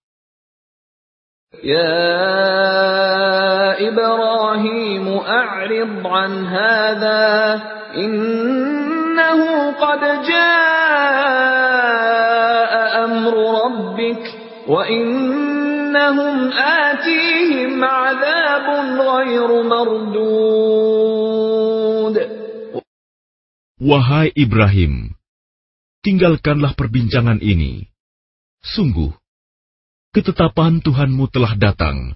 يا إبراهيم أعرض عن هذا إنه قد جاء أمر ربك وإنهم آتيهم عذاب غير مردود Wahai Ibrahim, tinggalkanlah perbincangan ini. Sungguh, ketetapan Tuhanmu telah datang,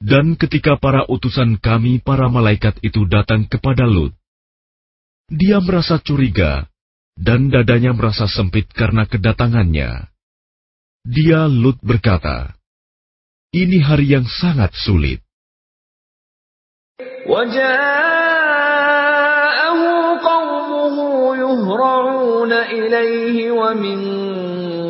Dan ketika para utusan kami, para malaikat itu datang kepada Lut, dia merasa curiga dan dadanya merasa sempit karena kedatangannya. Dia Lut berkata, "Ini hari yang sangat sulit." وجاءه قومه يهرعون إليه ومن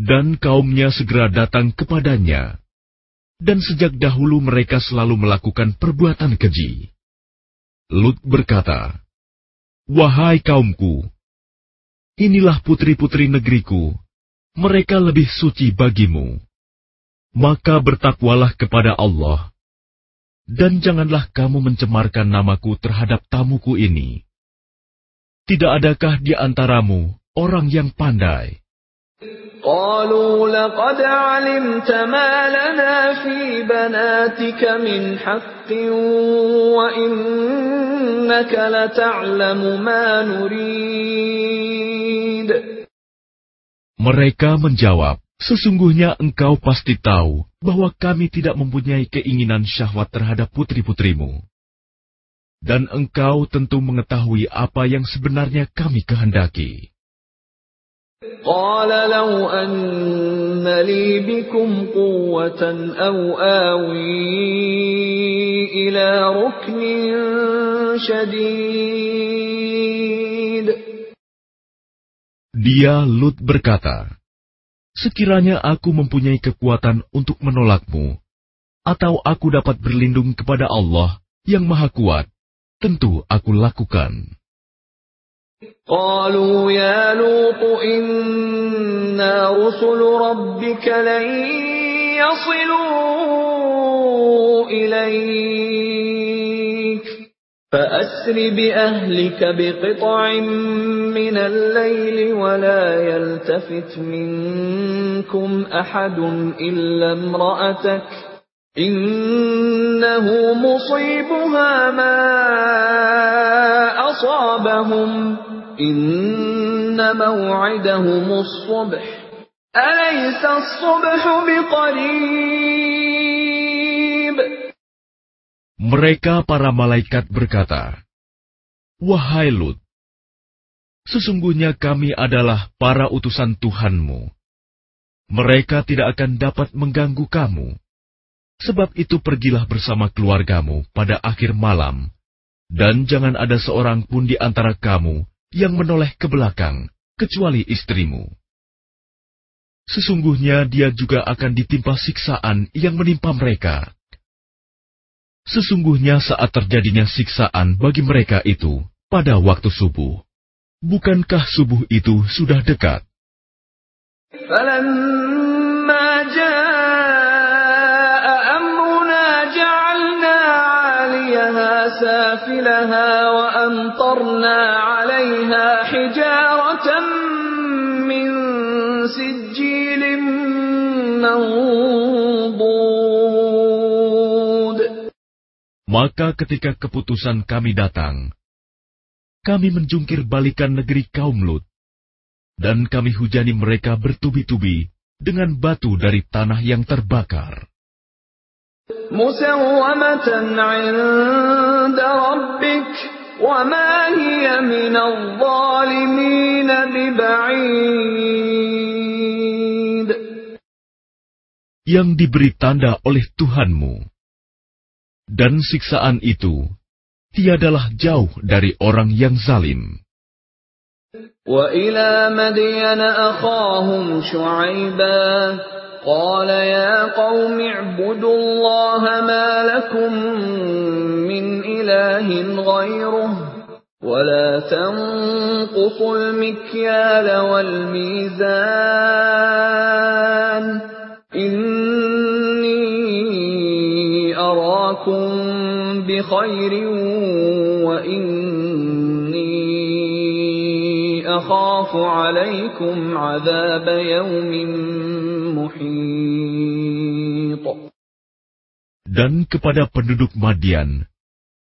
Dan kaumnya segera datang kepadanya. Dan sejak dahulu mereka selalu melakukan perbuatan keji. Lut berkata, Wahai kaumku, inilah putri-putri negeriku, mereka lebih suci bagimu. Maka bertakwalah kepada Allah, dan janganlah kamu mencemarkan namaku terhadap tamuku ini. Tidak adakah di antaramu orang yang pandai? قالوا لقد علمت ما لنا في بناتك من حق وإنك لتعلم ما نريد Mereka menjawab, Sesungguhnya engkau pasti tahu bahwa kami tidak mempunyai keinginan syahwat terhadap putri-putrimu. Dan engkau tentu mengetahui apa yang sebenarnya kami kehendaki. قال لو أن لي بكم قوة أو آوي إلى ركن شديد Dia Lut berkata, Sekiranya aku mempunyai kekuatan untuk menolakmu, atau aku dapat berlindung kepada Allah yang Maha Kuat, tentu aku lakukan. قالوا يا لوط إنا رسل ربك لن يصلوا إليك. فأسر بأهلك بقطع من الليل ولا يلتفت منكم أحد إلا امرأتك. إنه مصيبها ما أصابهم. Inna subh. Alaysa biqarib. Mereka para malaikat berkata, Wahai Lut, sesungguhnya kami adalah para utusan Tuhanmu. Mereka tidak akan dapat mengganggu kamu. Sebab itu pergilah bersama keluargamu pada akhir malam, dan jangan ada seorang pun di antara kamu yang menoleh ke belakang, kecuali istrimu. Sesungguhnya dia juga akan ditimpa siksaan yang menimpa mereka. Sesungguhnya saat terjadinya siksaan bagi mereka itu pada waktu subuh. Bukankah subuh itu sudah dekat? سافلها Maka ketika keputusan kami datang, kami menjungkir balikan negeri kaum Lut, dan kami hujani mereka bertubi-tubi dengan batu dari tanah yang terbakar. yang diberi tanda oleh Tuhanmu Dan siksaan itu tiadalah jauh dari orang yang zalim. وَإِلَى مَدْيَنَ أَخَاهُمْ شُعَيْبًا قال يا قوم اعبدوا الله ما لكم من إله غيره ولا تنقصوا المكيال والميزان إني أراكم بخير وإني أخاف عليكم عذاب يوم Dan kepada penduduk Madian,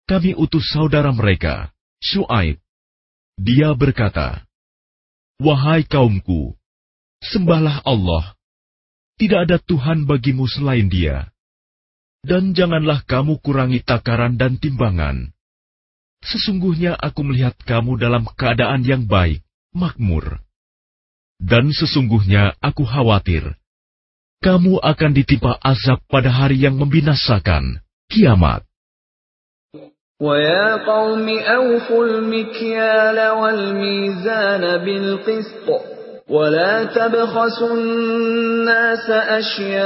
kami utus saudara mereka, Shu'aib. Dia berkata, Wahai kaumku, sembahlah Allah. Tidak ada Tuhan bagimu selain dia. Dan janganlah kamu kurangi takaran dan timbangan. Sesungguhnya aku melihat kamu dalam keadaan yang baik, makmur. Dan sesungguhnya aku khawatir kamu akan ditimpa azab pada hari yang membinasakan, kiamat. وَيَا قَوْمِ أَوْفُوا الْمِكْيَالَ وَالْمِيزَانَ بِالْقِسْطِ وَلَا تَبْخَسُوا النَّاسَ أَشْيَاءَهُمْ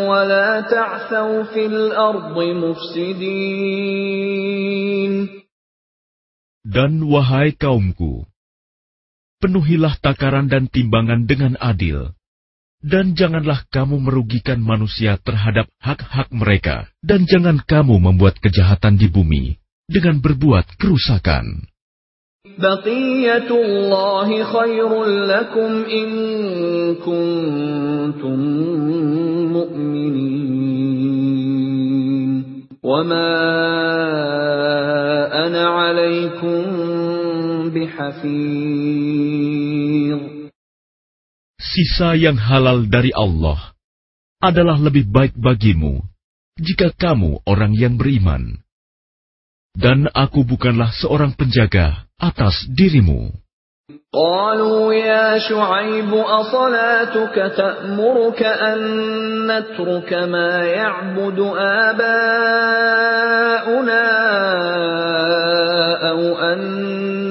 وَلَا تَعْثَوْا فِي الْأَرْضِ مُفْسِدِينَ Dan wahai kaumku, penuhilah takaran dan timbangan dengan adil. Dan janganlah kamu merugikan manusia terhadap hak-hak mereka, dan jangan kamu membuat kejahatan di bumi dengan berbuat kerusakan. Baqiyatullahi khairul lakum in kuntum mu'minin. Wa ma ana alaikum Sisa yang halal dari Allah adalah lebih baik bagimu jika kamu orang yang beriman Dan aku bukanlah seorang penjaga atas dirimu. قالوا يا شعيب أصلاتك تأمرك أن نترك ما يعبد آباؤنا أو أن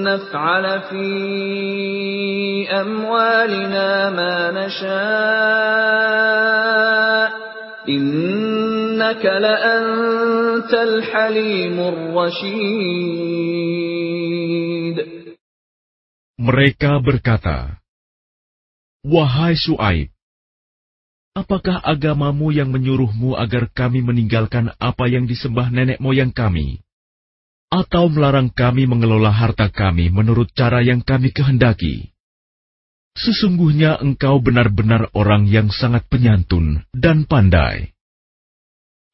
نفعل في أموالنا ما نشاء mereka berkata, Wahai Su'aib, apakah agamamu yang menyuruhmu agar kami meninggalkan apa yang disembah nenek moyang kami? Atau melarang kami mengelola harta kami menurut cara yang kami kehendaki? Sesungguhnya engkau benar-benar orang yang sangat penyantun dan pandai.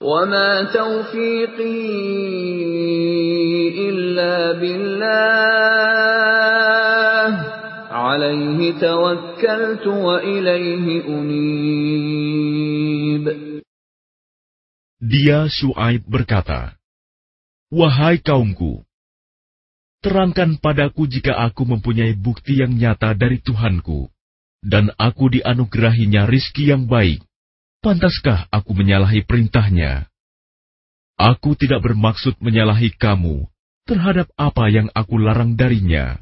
وما توفيقي إلا بالله عليه توكلت وإليه أنيب Dia Shu'aib berkata, Wahai kaumku, terangkan padaku jika aku mempunyai bukti yang nyata dari Tuhanku, dan aku dianugerahinya rizki yang baik, pantaskah aku menyalahi perintahnya? Aku tidak bermaksud menyalahi kamu terhadap apa yang aku larang darinya.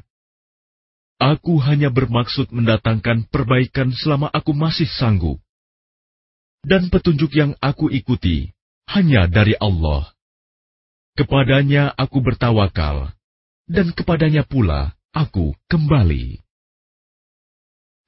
Aku hanya bermaksud mendatangkan perbaikan selama aku masih sanggup. Dan petunjuk yang aku ikuti hanya dari Allah. Kepadanya aku bertawakal, dan kepadanya pula aku kembali.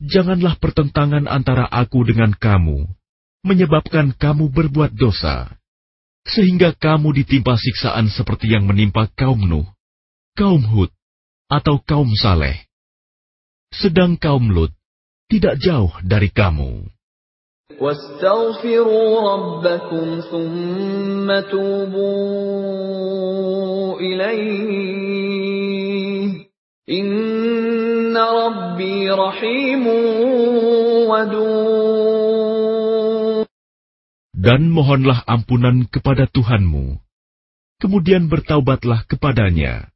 janganlah pertentangan antara aku dengan kamu menyebabkan kamu berbuat dosa, sehingga kamu ditimpa siksaan seperti yang menimpa kaum Nuh, kaum Hud, atau kaum Saleh. Sedang kaum Lut tidak jauh dari kamu. Dan mohonlah ampunan kepada Tuhanmu. Kemudian bertaubatlah kepadanya.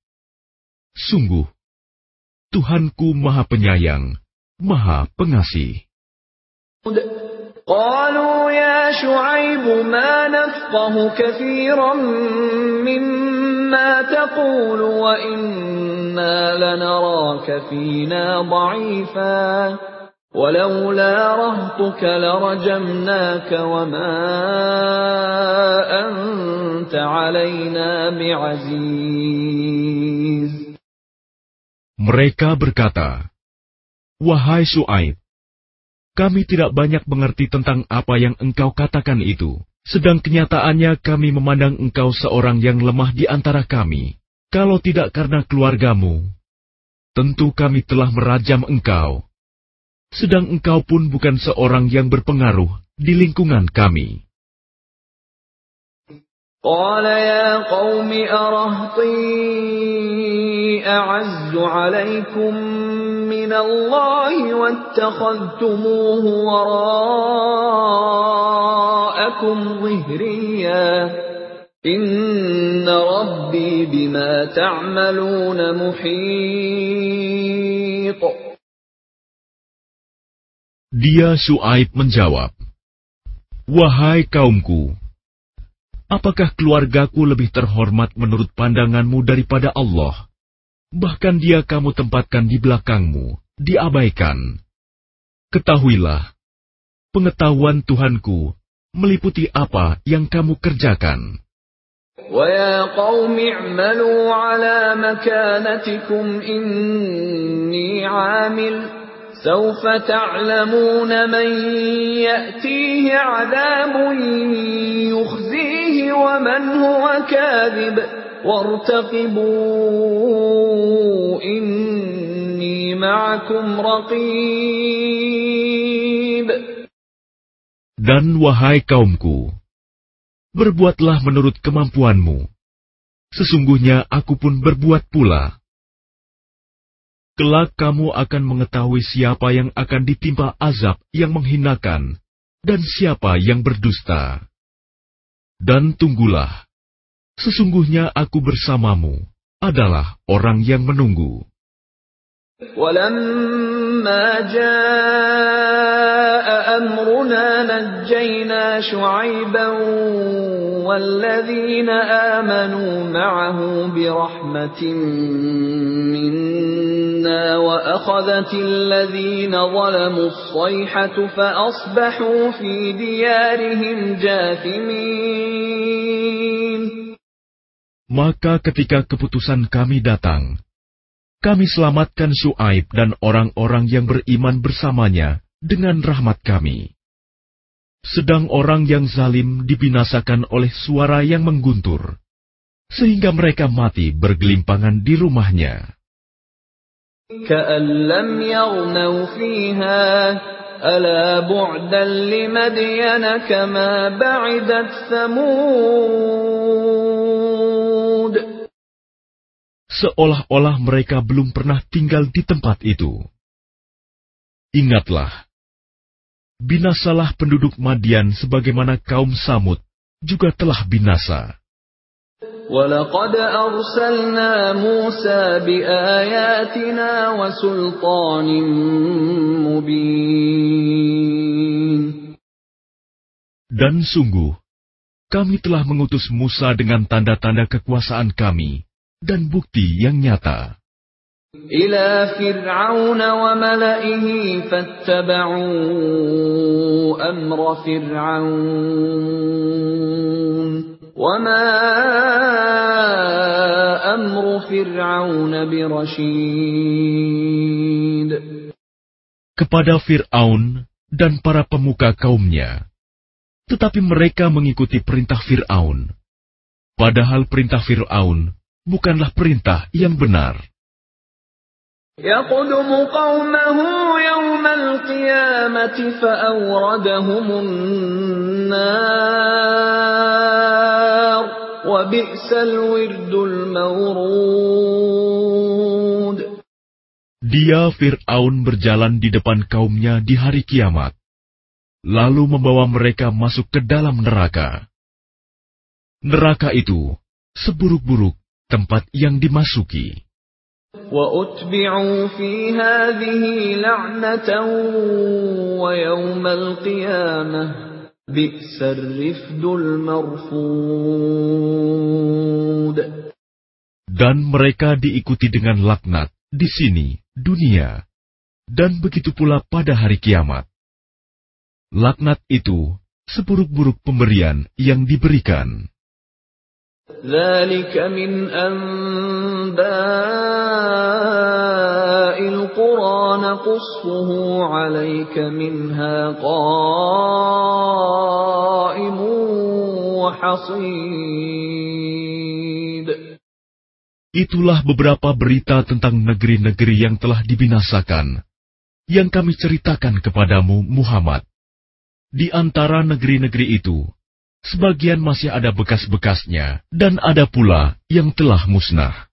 Sungguh, Tuhanku Maha Penyayang, Maha Pengasih. قالوا يا شعيب ما نفقه كثيرا مما تقول وإنا لنراك فينا ضعيفا ولولا رهطك لرجمناك وما أنت علينا بعزيز. Mereka berkata, Wahai Su'aib, kami tidak banyak mengerti tentang apa yang engkau katakan itu. Sedang kenyataannya kami memandang engkau seorang yang lemah di antara kami. Kalau tidak karena keluargamu, tentu kami telah merajam engkau. Sedang engkau pun bukan seorang yang berpengaruh di lingkungan kami. قال يا قوم أرهطي أعز عليكم من الله واتخذتموه وراءكم ظهريا إن ربي بما تعملون محيط Dia Su'aib menjawab, Wahai kaumku, apakah keluargaku lebih terhormat menurut pandanganmu daripada Allah? Bahkan dia kamu tempatkan di belakangmu, diabaikan. Ketahuilah, pengetahuan Tuhanku meliputi apa yang kamu kerjakan. ويا قوم اعملوا على مكانتكم إني عامل سوف تعلمون من يأتيه عذاب يخزيه ومن هو كاذب dan wahai kaumku, berbuatlah menurut kemampuanmu. Sesungguhnya aku pun berbuat pula. Kelak kamu akan mengetahui siapa yang akan ditimpa azab yang menghinakan, dan siapa yang berdusta. Dan tunggulah, sesungguhnya aku bersamamu adalah orang yang menunggu. ولما جاء أمرنا نجينا شعيبا والذين آمنوا معه برحمة منا وأخذت الذين ظلموا الصيحة فأصبحوا في ديارهم جاثمين maka ketika keputusan kami datang, kami selamatkan Shu'aib dan orang-orang yang beriman bersamanya dengan rahmat kami. Sedang orang yang zalim dibinasakan oleh suara yang mengguntur, sehingga mereka mati bergelimpangan di rumahnya. كأن لم يغنوا فيها ألا بعدا لمدين كما بعدت ثمود Seolah-olah mereka belum pernah tinggal di tempat itu. Ingatlah, binasalah penduduk Madian sebagaimana kaum Samud juga telah binasa. ولقد أرسلنا موسى بآياتنا وسلطان مبين Dan sungguh, kami telah mengutus Musa dengan tanda-tanda kekuasaan kami dan bukti yang nyata. إلى فرعون وملئه فاتبعوا أمر فرعون وما أمر فرعون برشيد kepada Fir'aun dan para pemuka kaumnya. Tetapi mereka mengikuti perintah Fir'aun. Padahal perintah Fir'aun bukanlah perintah yang benar. يقدم قومه يوم القيامة فأوردهم النار وبئس الورد المورود Dia Fir'aun berjalan di depan kaumnya di hari kiamat, lalu membawa mereka masuk ke dalam neraka. Neraka itu seburuk-buruk tempat yang dimasuki. وأتبعوا في هذه لعنة ويوم القيامة بئس الرفد المرفود Dan mereka diikuti dengan laknat di sini, dunia, dan begitu pula pada hari kiamat. Laknat itu seburuk-buruk pemberian yang diberikan. ذلك من أنباء القرى نقصه عليك منها قائم وحصيد Itulah beberapa berita tentang negeri-negeri yang telah dibinasakan, yang kami ceritakan kepadamu, Muhammad. Di antara negeri-negeri itu, sebagian masih ada bekas-bekasnya, dan ada pula yang telah musnah.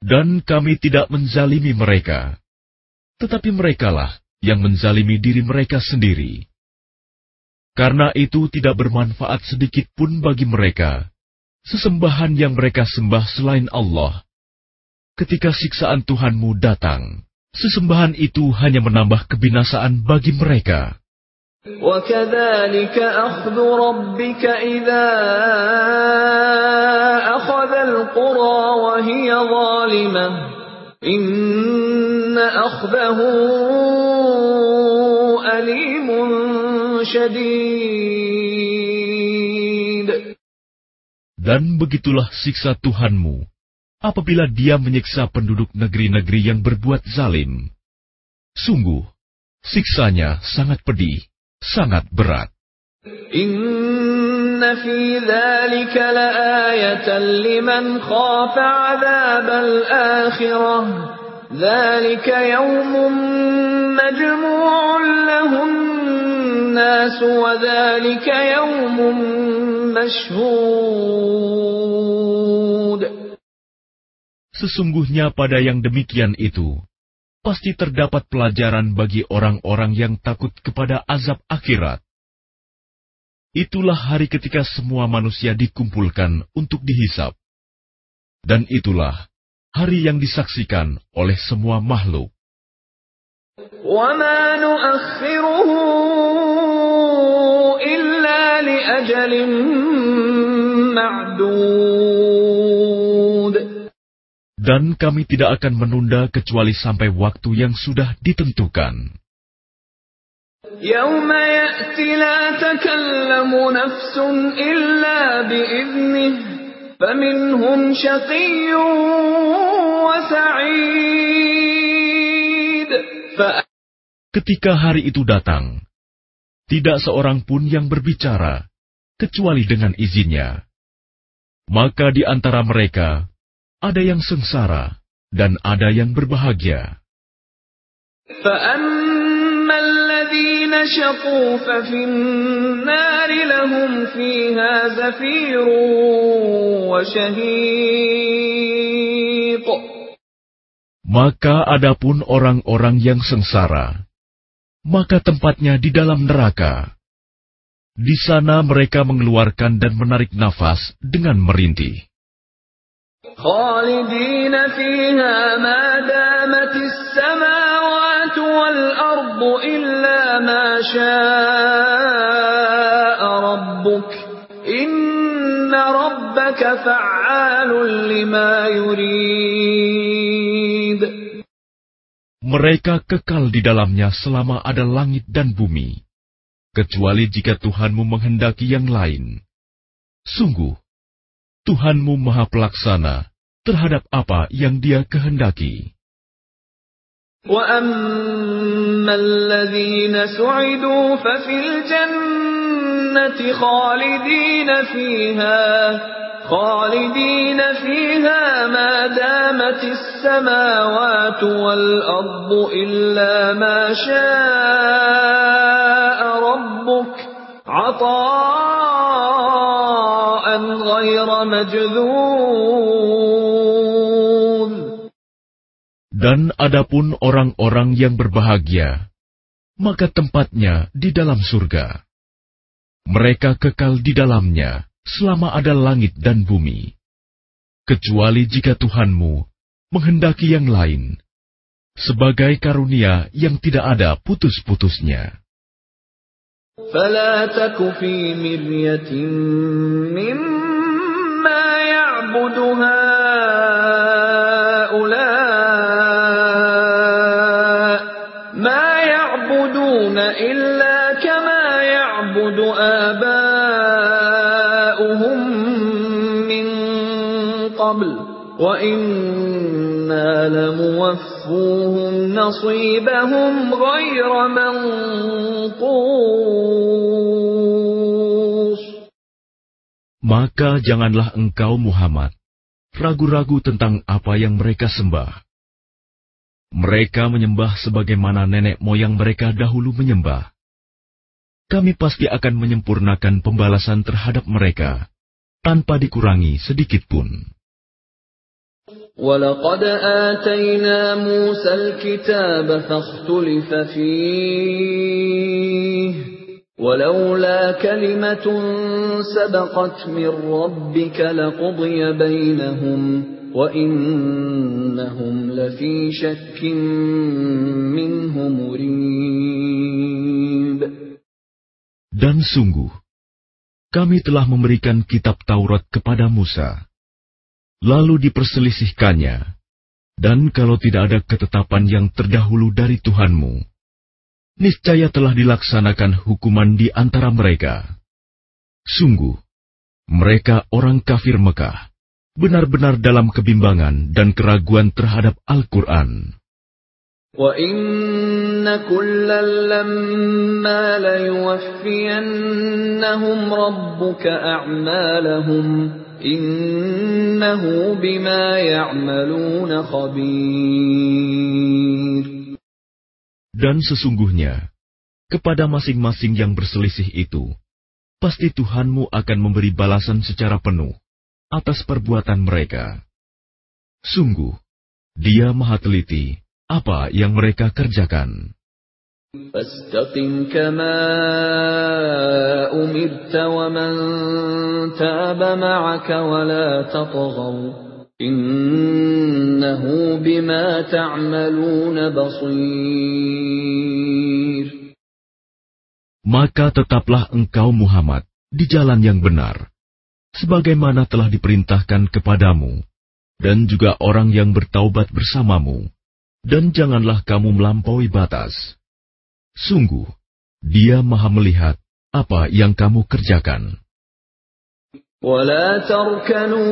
Dan kami tidak menzalimi mereka, tetapi merekalah yang menzalimi diri mereka sendiri. Karena itu tidak bermanfaat sedikit pun bagi mereka, sesembahan yang mereka sembah selain Allah. Ketika siksaan Tuhanmu datang, sesembahan itu hanya menambah kebinasaan bagi mereka. وكذلك أخذ ربك إذا أخذ القرى وهي ظالمة إن أخذه أليم شديد Dan begitulah siksa Tuhanmu apabila dia menyiksa penduduk negeri-negeri yang berbuat zalim. Sungguh, siksanya sangat pedih, sangat berat. Inna fi dhalika laayatan liman khafa azab al-akhirah. Dhalika yawmun majmu'un lahun nas wa dhalika yawmun mashhud. Sesungguhnya pada yang demikian itu, pasti terdapat pelajaran bagi orang-orang yang takut kepada azab akhirat. Itulah hari ketika semua manusia dikumpulkan untuk dihisap. Dan itulah hari yang disaksikan oleh semua makhluk. وما نؤخره إلا لأجل معدود Dan kami tidak akan menunda kecuali sampai waktu yang sudah ditentukan. يوم يأتي لا تكلم نفس إلا بإذنه فمنهم شقي وسعيد Ketika hari itu datang, tidak seorang pun yang berbicara kecuali dengan izinnya. Maka di antara mereka ada yang sengsara dan ada yang berbahagia. فأما الذين شقوا ففي النار لهم فيها زفير وشهيق Maka adapun orang-orang yang sengsara, maka tempatnya di dalam neraka. Di sana mereka mengeluarkan dan menarik nafas dengan merintih. خالدين فيها ما دامت السماوات والأرض إلا ما شاء ربك إن ربك فعال لما يريد Mereka kekal di dalamnya selama ada langit dan bumi, kecuali jika Tuhanmu menghendaki yang lain. Sungguh, Tuhanmu Maha Pelaksana terhadap apa yang Dia kehendaki. وأما الذين سعدوا ففي الجنة خالدين فيها خالدين فيها ما دامت السماوات والأرض إلا ما شاء ربك عطاء غير مجذوذ Dan adapun orang-orang yang berbahagia, maka tempatnya di dalam surga. Mereka kekal di dalamnya selama ada langit dan bumi. Kecuali jika Tuhanmu menghendaki yang lain, sebagai karunia yang tidak ada putus-putusnya. فلا تك في مرية مما يعبد هؤلاء ما يعبدون إلا كما يعبد آباؤهم من قبل. وإنا لموفوهم نصيبهم غير منقوص. Maka janganlah engkau Muhammad ragu-ragu tentang apa yang mereka sembah. Mereka menyembah sebagaimana nenek moyang mereka dahulu menyembah. Kami pasti akan menyempurnakan pembalasan terhadap mereka tanpa dikurangi sedikit pun. ولقد آتينا موسى الكتاب فاختلف فيه ولولا كلمة سبقت من ربك لقضي بينهم وإنهم لفي شك منه مريب Dan sungguh, kami telah memberikan kitab Taurat kepada Musa. Lalu diperselisihkannya, dan kalau tidak ada ketetapan yang terdahulu dari Tuhanmu, niscaya telah dilaksanakan hukuman di antara mereka. Sungguh, mereka orang kafir Mekah, benar-benar dalam kebimbangan dan keraguan terhadap Al-Quran. Innahu bima ya'maluna khabir. Dan sesungguhnya, kepada masing-masing yang berselisih itu, pasti Tuhanmu akan memberi balasan secara penuh atas perbuatan mereka. Sungguh, Dia Maha Teliti apa yang mereka kerjakan. Innahu bima ta'maluna basir. Maka tetaplah engkau Muhammad di jalan yang benar, sebagaimana telah diperintahkan kepadamu, dan juga orang yang bertaubat bersamamu, dan janganlah kamu melampaui batas. Sungguh, dia maha melihat apa yang kamu kerjakan. ولا تركنوا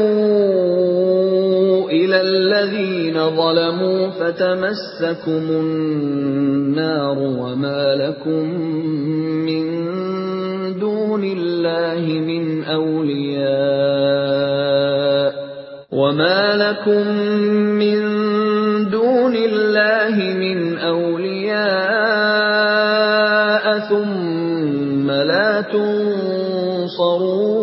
إلى الذين ظلموا فتمسكم النار وما لكم من دون الله من أولياء وما لكم من دون الله من أولياء ثم لا تنصرون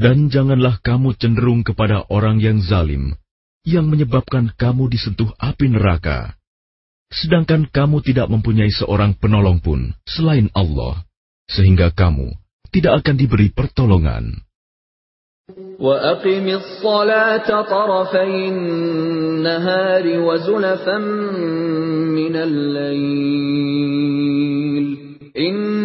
Dan janganlah kamu cenderung kepada orang yang zalim, yang menyebabkan kamu disentuh api neraka. Sedangkan kamu tidak mempunyai seorang penolong pun selain Allah, sehingga kamu tidak akan diberi pertolongan. وأقم الصلاة طرفي النهار وزلفا من الليل إن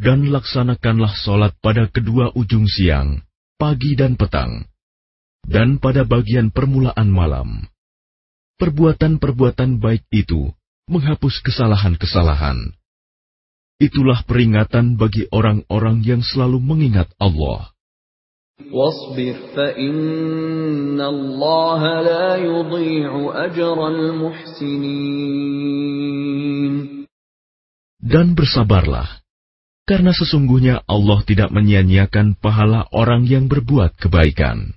dan laksanakanlah solat pada kedua ujung siang, pagi dan petang, dan pada bagian permulaan malam. Perbuatan-perbuatan baik itu menghapus kesalahan-kesalahan Itulah peringatan bagi orang-orang yang selalu mengingat Allah. Dan bersabarlah, karena sesungguhnya Allah tidak menyia-nyiakan pahala orang yang berbuat kebaikan.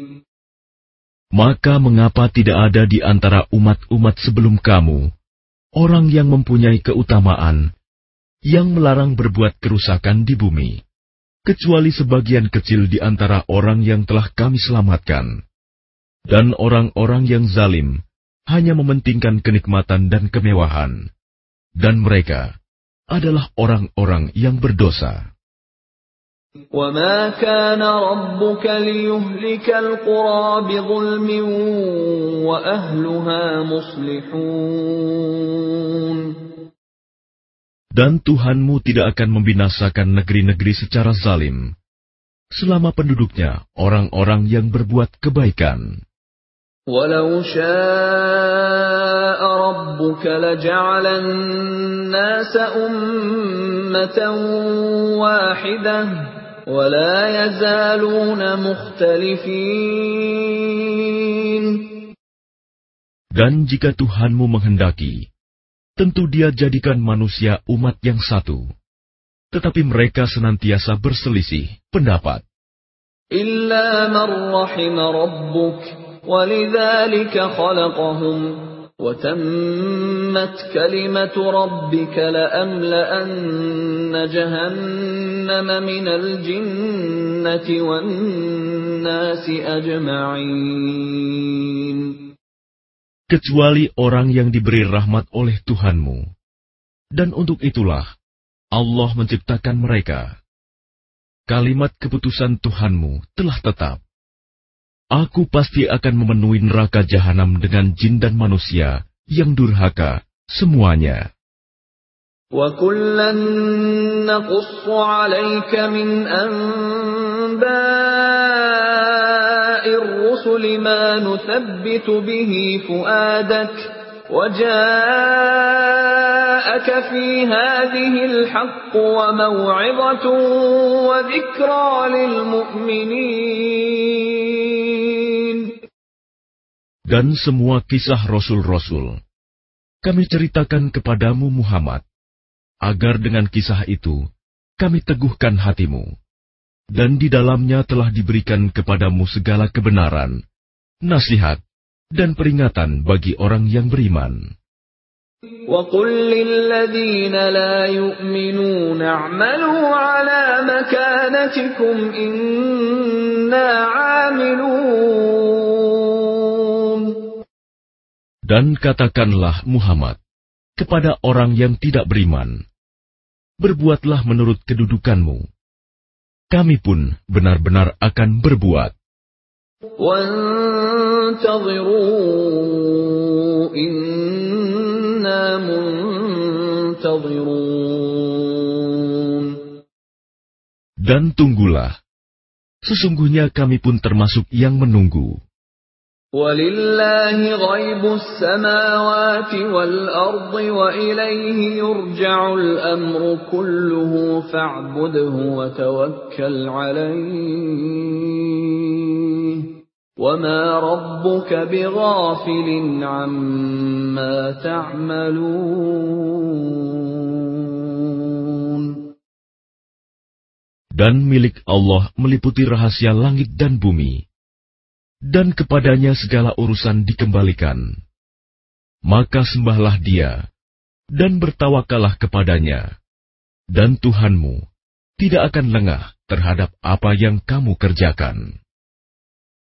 Maka mengapa tidak ada di antara umat-umat sebelum kamu orang yang mempunyai keutamaan yang melarang berbuat kerusakan di bumi, kecuali sebagian kecil di antara orang yang telah kami selamatkan, dan orang-orang yang zalim hanya mementingkan kenikmatan dan kemewahan, dan mereka adalah orang-orang yang berdosa. وما كان ربك ليهلك القرى بظلم وأهلها مصلحون Dan Tuhanmu tidak akan membinasakan negeri-negeri secara zalim, selama penduduknya orang-orang yang berbuat kebaikan. ولو شاء ربك لجعل الناس أمة واحدة ولا يزالون مختلفين Dan jika Tuhanmu menghendaki, tentu dia jadikan manusia umat yang satu. Tetapi mereka senantiasa berselisih pendapat. إلا من رحم ربك ولذلك خلقهم وتمت كلمة ربك لأملأن جهنم من الجنة والناس أجمعين kecuali orang yang diberi rahmat oleh Tuhanmu. Dan untuk itulah Allah menciptakan mereka. Kalimat keputusan Tuhanmu telah tetap, Aku pasti akan memenuhi neraka jahanam dengan jin dan manusia yang durhaka semuanya. وَكُلًّا نَّقُصُّ عَلَيْكَ مِنْ أَنبَاءِ الرُّسُلِ مَا نُثَبِّتُ بِهِ فُؤَادَكَ ۖ وَجَاءَكَ فِي هَٰذِهِ الْحَقُّ وَمَوْعِظَةٌ وَذِكْرَىٰ لِلْمُؤْمِنِينَ Dan semua kisah rasul-rasul kami ceritakan kepadamu Muhammad agar dengan kisah itu kami teguhkan hatimu. Dan di dalamnya telah diberikan kepadamu segala kebenaran, nasihat, dan peringatan bagi orang yang beriman. وَقُلْ لِلَّذِينَ لَا يُؤْمِنُونَ اعْمَلُوا عَلَى مَكَانَتِكُمْ إِنَّا عَامِلُونَ Dan katakanlah Muhammad kepada orang yang tidak beriman, berbuatlah menurut kedudukanmu. Kami pun benar-benar akan berbuat. Dan tunggulah, sesungguhnya kami pun termasuk yang menunggu. وَلِلَّهِ غَيْبُ السَّمَاوَاتِ وَالْأَرْضِ وَإِلَيْهِ يُرْجَعُ الْأَمْرُ كُلُّهُ فَاعْبُدْهُ وَتَوَكَّلْ عَلَيْهِ. وَمَا رَبُّكَ بِغَافِلٍ عَمَّا تَعْمَلُونَ. Dan milik Allah meliputi rahasia langit dan bumi. Dan kepadanya segala urusan dikembalikan. Maka sembahlah dia, dan bertawakalah kepadanya, dan Tuhanmu tidak akan lengah terhadap apa yang kamu kerjakan.